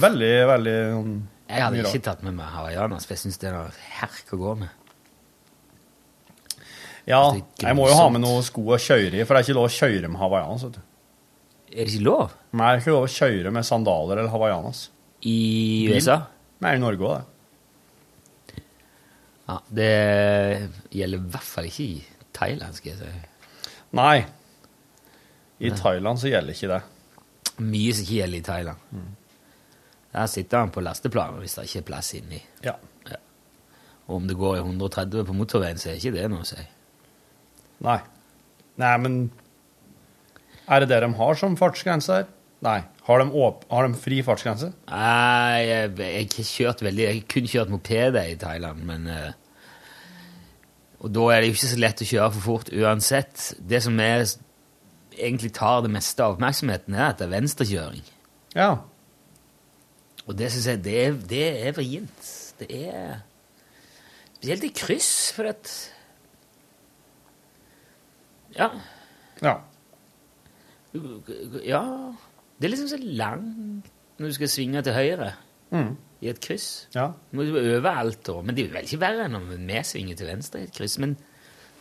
Veldig, veldig sånn, Jeg hadde ikke tatt med meg hawaiianas, for jeg syns det er herk å gå med. Ja, jeg må jo ha med noen sko å kjøre i, for det er ikke lov å kjøre med hawaiianas, vet du. Er det ikke lov? Nei, det er ikke lov å kjøre med sandaler eller hawaiianas. I USA? Nei, i Norge òg, det. Ja, det gjelder i hvert fall ikke i Thailand, skal jeg si. Nei. I Thailand så gjelder ikke det. Mye som ikke gjelder i Thailand. Der sitter han på lasteplanet hvis det ikke er plass inni. Ja. Og om det går i 130 på motorveien, så er ikke det noe å si. Nei. Nei, men Er det det de har som fartsgrense her? Nei. Har de, åp har de fri fartsgrense? Nei, jeg, jeg har kjørt veldig Jeg har kun kjørt mopeder i Thailand, men eh, Og da er det jo ikke så lett å kjøre for fort uansett. Det som er, egentlig tar det meste av oppmerksomheten, er at det er venstrekjøring. Ja. Og det syns jeg det er, det er vrient. Det er Spesielt i kryss, for at Ja. Ja. Ja Det er liksom så langt når du skal svinge til høyre Mm. i et kryss. Ja. Du må jo øve alt da. Men det er vel ikke verre enn om vi svinger til venstre i et kryss. Men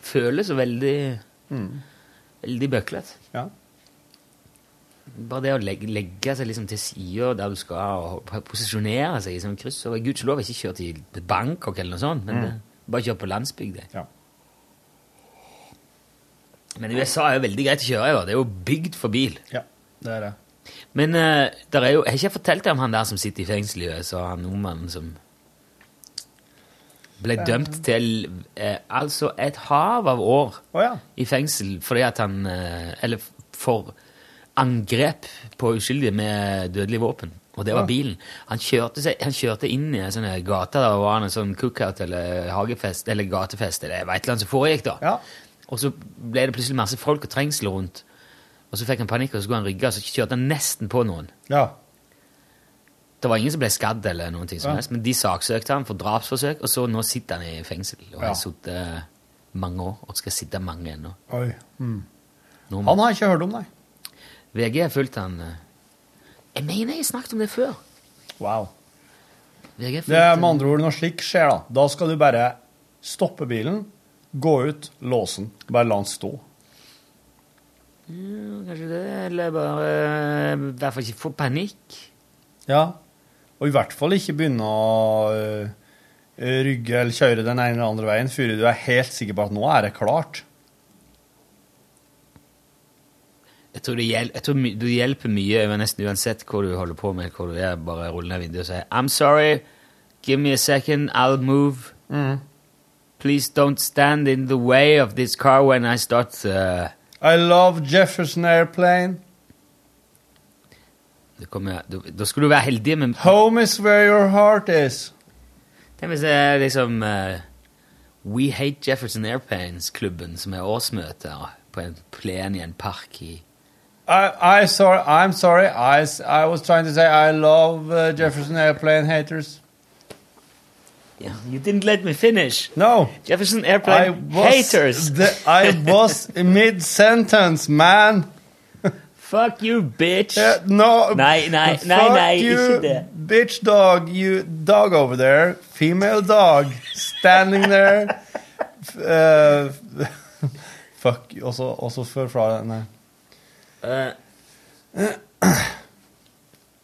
føles så veldig Veldig bøklete. Ja. Bare det å legge, legge seg liksom til sida der du skal, og posisjonere seg i sånn kryss og Gudskjelov ikke kjørt i Bangkok eller noe sånt, men Mm. det, bare kjørt på landsbygda. Ja. Men USA er jo veldig greit å kjøre i. Det er jo bygd for bil. ja. Det er det. Men uh, der er jo, jeg har ikke fortalt deg om han der som sitter i fengsel i USA, han nordmannen som ble dømt til uh, altså et hav av år oh, ja. i fengsel fordi at han uh, Eller for angrep på uskyldige med dødelig våpen. Og det var bilen. Han kjørte, seg, han kjørte inn i en sånn gate. Der var en sånn cookout eller hagefest eller gatefest eller hva et eller annet som foregikk. da. Ja. Og så ble det plutselig masse folk og trengsel rundt. Og så fikk han panikk, og så skulle han rygge, og så kjørte han nesten på noen. Ja. Det var ingen som ble skadd, eller noen ting som Ja. helst, men de saksøkte han for drapsforsøk, og så nå sitter han i fengsel. Og Ja. har sittet mange år, og skal sitte mange ennå. Mm. Han har jeg ikke hørt om, nei. VG har fulgt han eh, Jeg mener jeg snakket om det før. Wow. VG fulgt Det er med andre ord når slik skjer, da. Da skal du bare stoppe bilen, gå ut, lås den. Bare la den stå. Ja, Kanskje det, eller bare eh, I hvert fall ikke få panikk. Ja. Og i hvert fall ikke begynne å øh, rygge eller kjøre den ene eller andre veien før du er helt sikker på at nå er det klart. Jeg tror, det jeg tror du hjelper mye nesten uansett hva du holder på med, hvor du er, bare rulle ned vinduet og si I'm sorry, give me a second, I'll move. Please don't stand in the way of this car when I start uh, I love Jefferson Airplane. kommer, da, da skulle du være heldig men Home is where your heart is. Tenk hvis det er liksom uh, We Hate Jefferson Airplanes-klubben som er årsmøte på en plen i en park i I, I sorry, I'm sorry. I, I was trying to say I love uh, Jefferson Airplane haters. Yeah, You didn't let me finish. No, Jefferson I Airplane was haters. the- I (laughs) was mid sentence, man. Fuck you, bitch! Eh, no, Nei, nei, fuck nei, nei, you, ikke det. Bitch dog, you dog over there. Female dog. Standing there. Eh, (laughs) (laughs) fuck you. Også, også før fra Nei. Eh,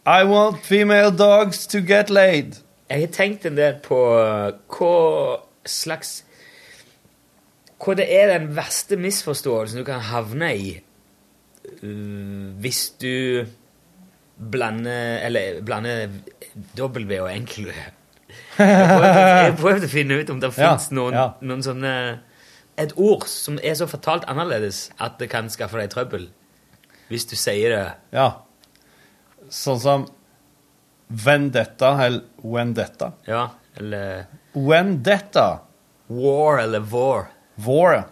I want female dogs to get laid. Jeg har tenkt en del på eh, hva slags Hva det er den verste misforståelsen du kan havne i eh, hvis du blander Eller blander W og enkel V. Jeg prøvde, å finne ut om det Ja, fins noen, ja. noen sånne Et ord som er så fortalt annerledes at det kan skaffe deg trøbbel. Hvis du sier det Ja. Sånn som vendetta eller vendetta. Ja, eller Wendetta. war eller vår. Vår.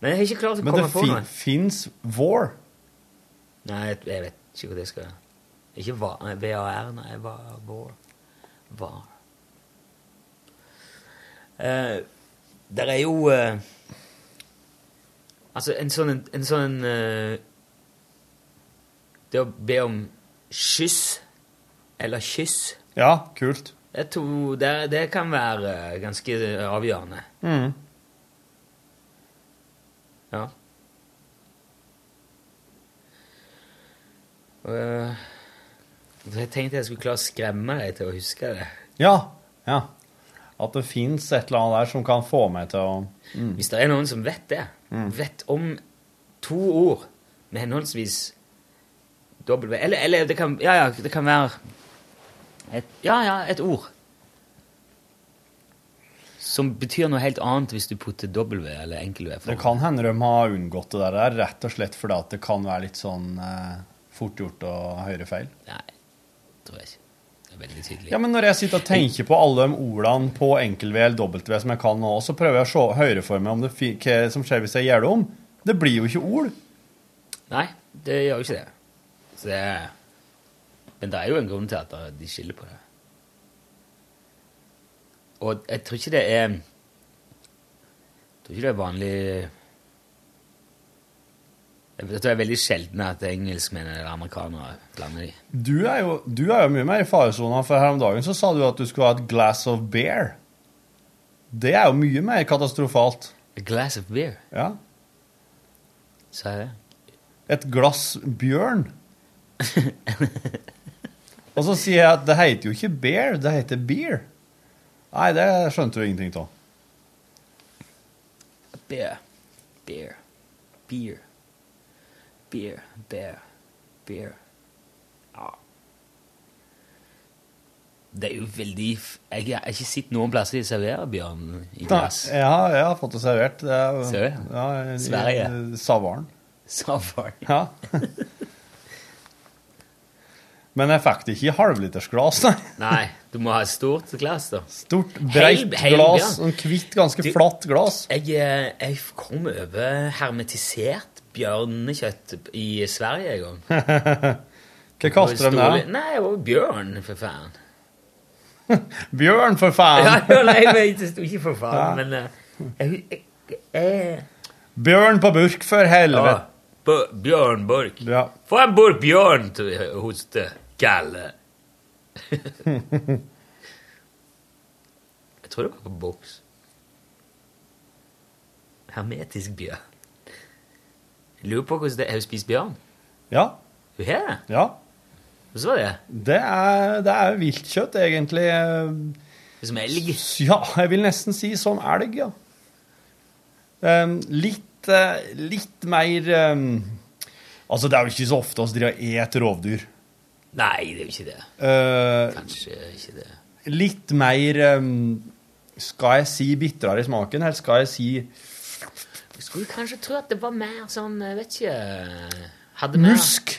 Men jeg har ikke klart å Men komme på noe. Men det fins vår. Nei, jeg, jeg vet ikke hva det skal Ikke var, nei, VAR, nei. Var. Uh, der er jo uh, Altså, en sånn en, en sånn uh, Det å be om kyss eller kyss Ja, kult. det, to, det, det kan være eh, ganske avgjørende. Mm. Ja. Og, eh, jeg tenkte jeg skulle klare å skremme deg til å huske det. Ja. ja. At det fins et eller annet der som kan få meg til å mm. Hvis det er noen som vet det, vet om to ord med henholdsvis W Eller, eller det kan Ja, ja, det kan være et, Ja, ja, et ord. Som betyr noe helt annet hvis du putter W eller enkel-V Det kan hende de har unngått det der, rett og slett fordi at det kan være litt sånn eh, fort gjort å høre feil. Nei, tror jeg ikke. Det er veldig tydelig. Ja, men når jeg sitter og tenker på alle de ordene på enkel-V eller dobbelt-V som jeg kan nå, så prøver jeg å høre for meg om det hva som skjer hvis jeg gjør det om. Det blir jo ikke ord. Nei, det gjør jo ikke det. Så det er, men det er jo en grunn til at de skiller på det. Og jeg tror ikke det er Jeg tror ikke det er vanlig Jeg tror det er veldig sjelden at engelskmenn eller amerikanere blander de. Du er jo, du er jo mye mer i faresona, for her om dagen så sa du at du skulle ha et glass of beer. Det er jo mye mer katastrofalt. A glass of beer, Ja. sa jeg det? Et glass bjørn. (laughs) Og så sier jeg at det heter jo ikke bear, det heter beer. Nei, det skjønte du ingenting av. Beer. Beer. Beer. Beer. Beer. Beer. Ja. Det er jo veldig Jeg har ikke sett noen plasser de serverer bjørn i glass. Ja, jeg har fått det servert. Det er, Ser du? Ja, i- Sverige. Savaren. Safari. Ja. (laughs) Men jeg fikk det ikke i halvlitersglass, nei. Nei, du må ha et stort glass, da. Stort, breit glass. bjørn. Sånn hvitt, ganske Du- flatt glass. Jeg, eh, jeg kom over hermetisert bjørnekjøtt i Sverige en gang. (laughs) Hva kaster de der? Nei, det var bjørn, for faen. (laughs) Bjørn, for faen! (laughs) Ja, ja, nei, men det sto ikke for faen, Ja. men eh, jeg, jeg, jeg, Bjørn på burk, for ja, helvete! Ja. Bjørn Borch. Ja. Få en burk bjørn til hoste, galle. jeg tror det var på boks. Hermetisk bjørn. Jeg lurer på hvordan det er å spise bjørn. Ja. Hun har det? ja. Hvordan var det? Det er, det er viltkjøtt, egentlig. Som elg? Ja, jeg vil nesten si som elg, ja. Um, litt, eh, litt mer um, Altså, det er jo ikke så ofte vi driver og et rovdyr. Nei, det er jo ikke det. Uh, Kanskje ikke det. litt mer um, Skal jeg si bitrere i smaken, eller skal jeg si Jeg skulle kanskje tro at det var mer sånn, vet ikke hadde mer- musk?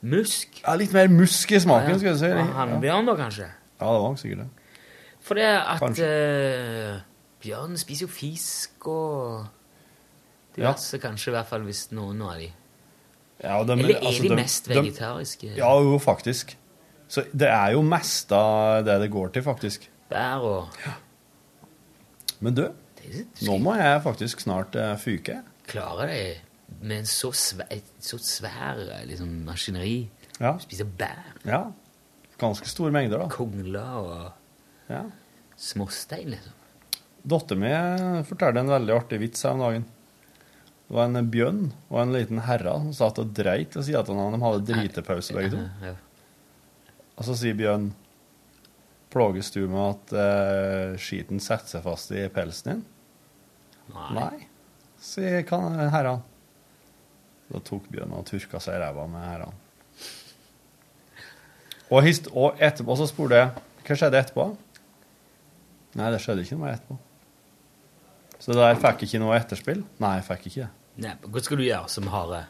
Musk? Ja, litt mer musk i smaken, skal jeg si. Ja, Ja, Hannbjørn, da, kanskje? ja det var sikkert det. For det at eh, bjørn spiser jo fisk og diverse, kanskje, i hvert fall hvis noen av de. Ja, de- Eller er altså, de mest de- vegetariske? Ja, jo, faktisk. Så det er jo mest av det det går til, faktisk. Bær og ja. Men du, nå må jeg faktisk snart uh, fyke. Klarer det med en så svær, et så svær liksom, maskineri. Ja. Spiser bær, ja. Ganske store mengder, da. kongler og Ja. småstein, liksom. Dattera mi fortalte en veldig artig vits her om dagen. Det var en bjørn og en liten herre som satt og dreit ved siden av hverandre. De hadde dritepause, begge to. Og så sier bjørn Plages du med at uh, skiten setter seg fast i pelsen din? Nei. Nei, sier kan- herren. Da tok bjørnen og turka seg i ræva med herren. Og, og etterpå så spurte jeg hva skjedde etterpå. Nei, det skjedde ikke noe etterpå. Så det der fikk ikke noe etterspill? Nei, jeg fikk ikke det. Nei, Hva skal du gjøre som hare?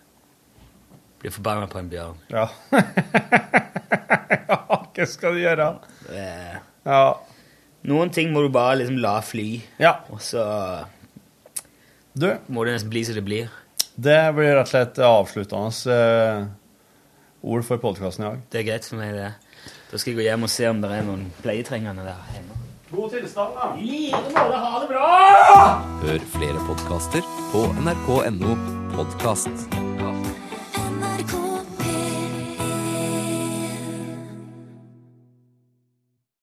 Bli forbanna på en bjørn? Ja. (laughs) ja, hva skal du gjøre? Eh, Ja. Noen ting må du bare liksom la fly, ja. og så Du, må det nesten bli som det blir. det blir rett og slett avsluttende eh, ord for podkasten i dag. Det er greit for meg, det. Da skal jeg gå hjem og se om det er noen pleietrengende der hjemme. God tilstand, da. I like måte. Ha det bra! Hør flere podkaster på nrk.no podkast.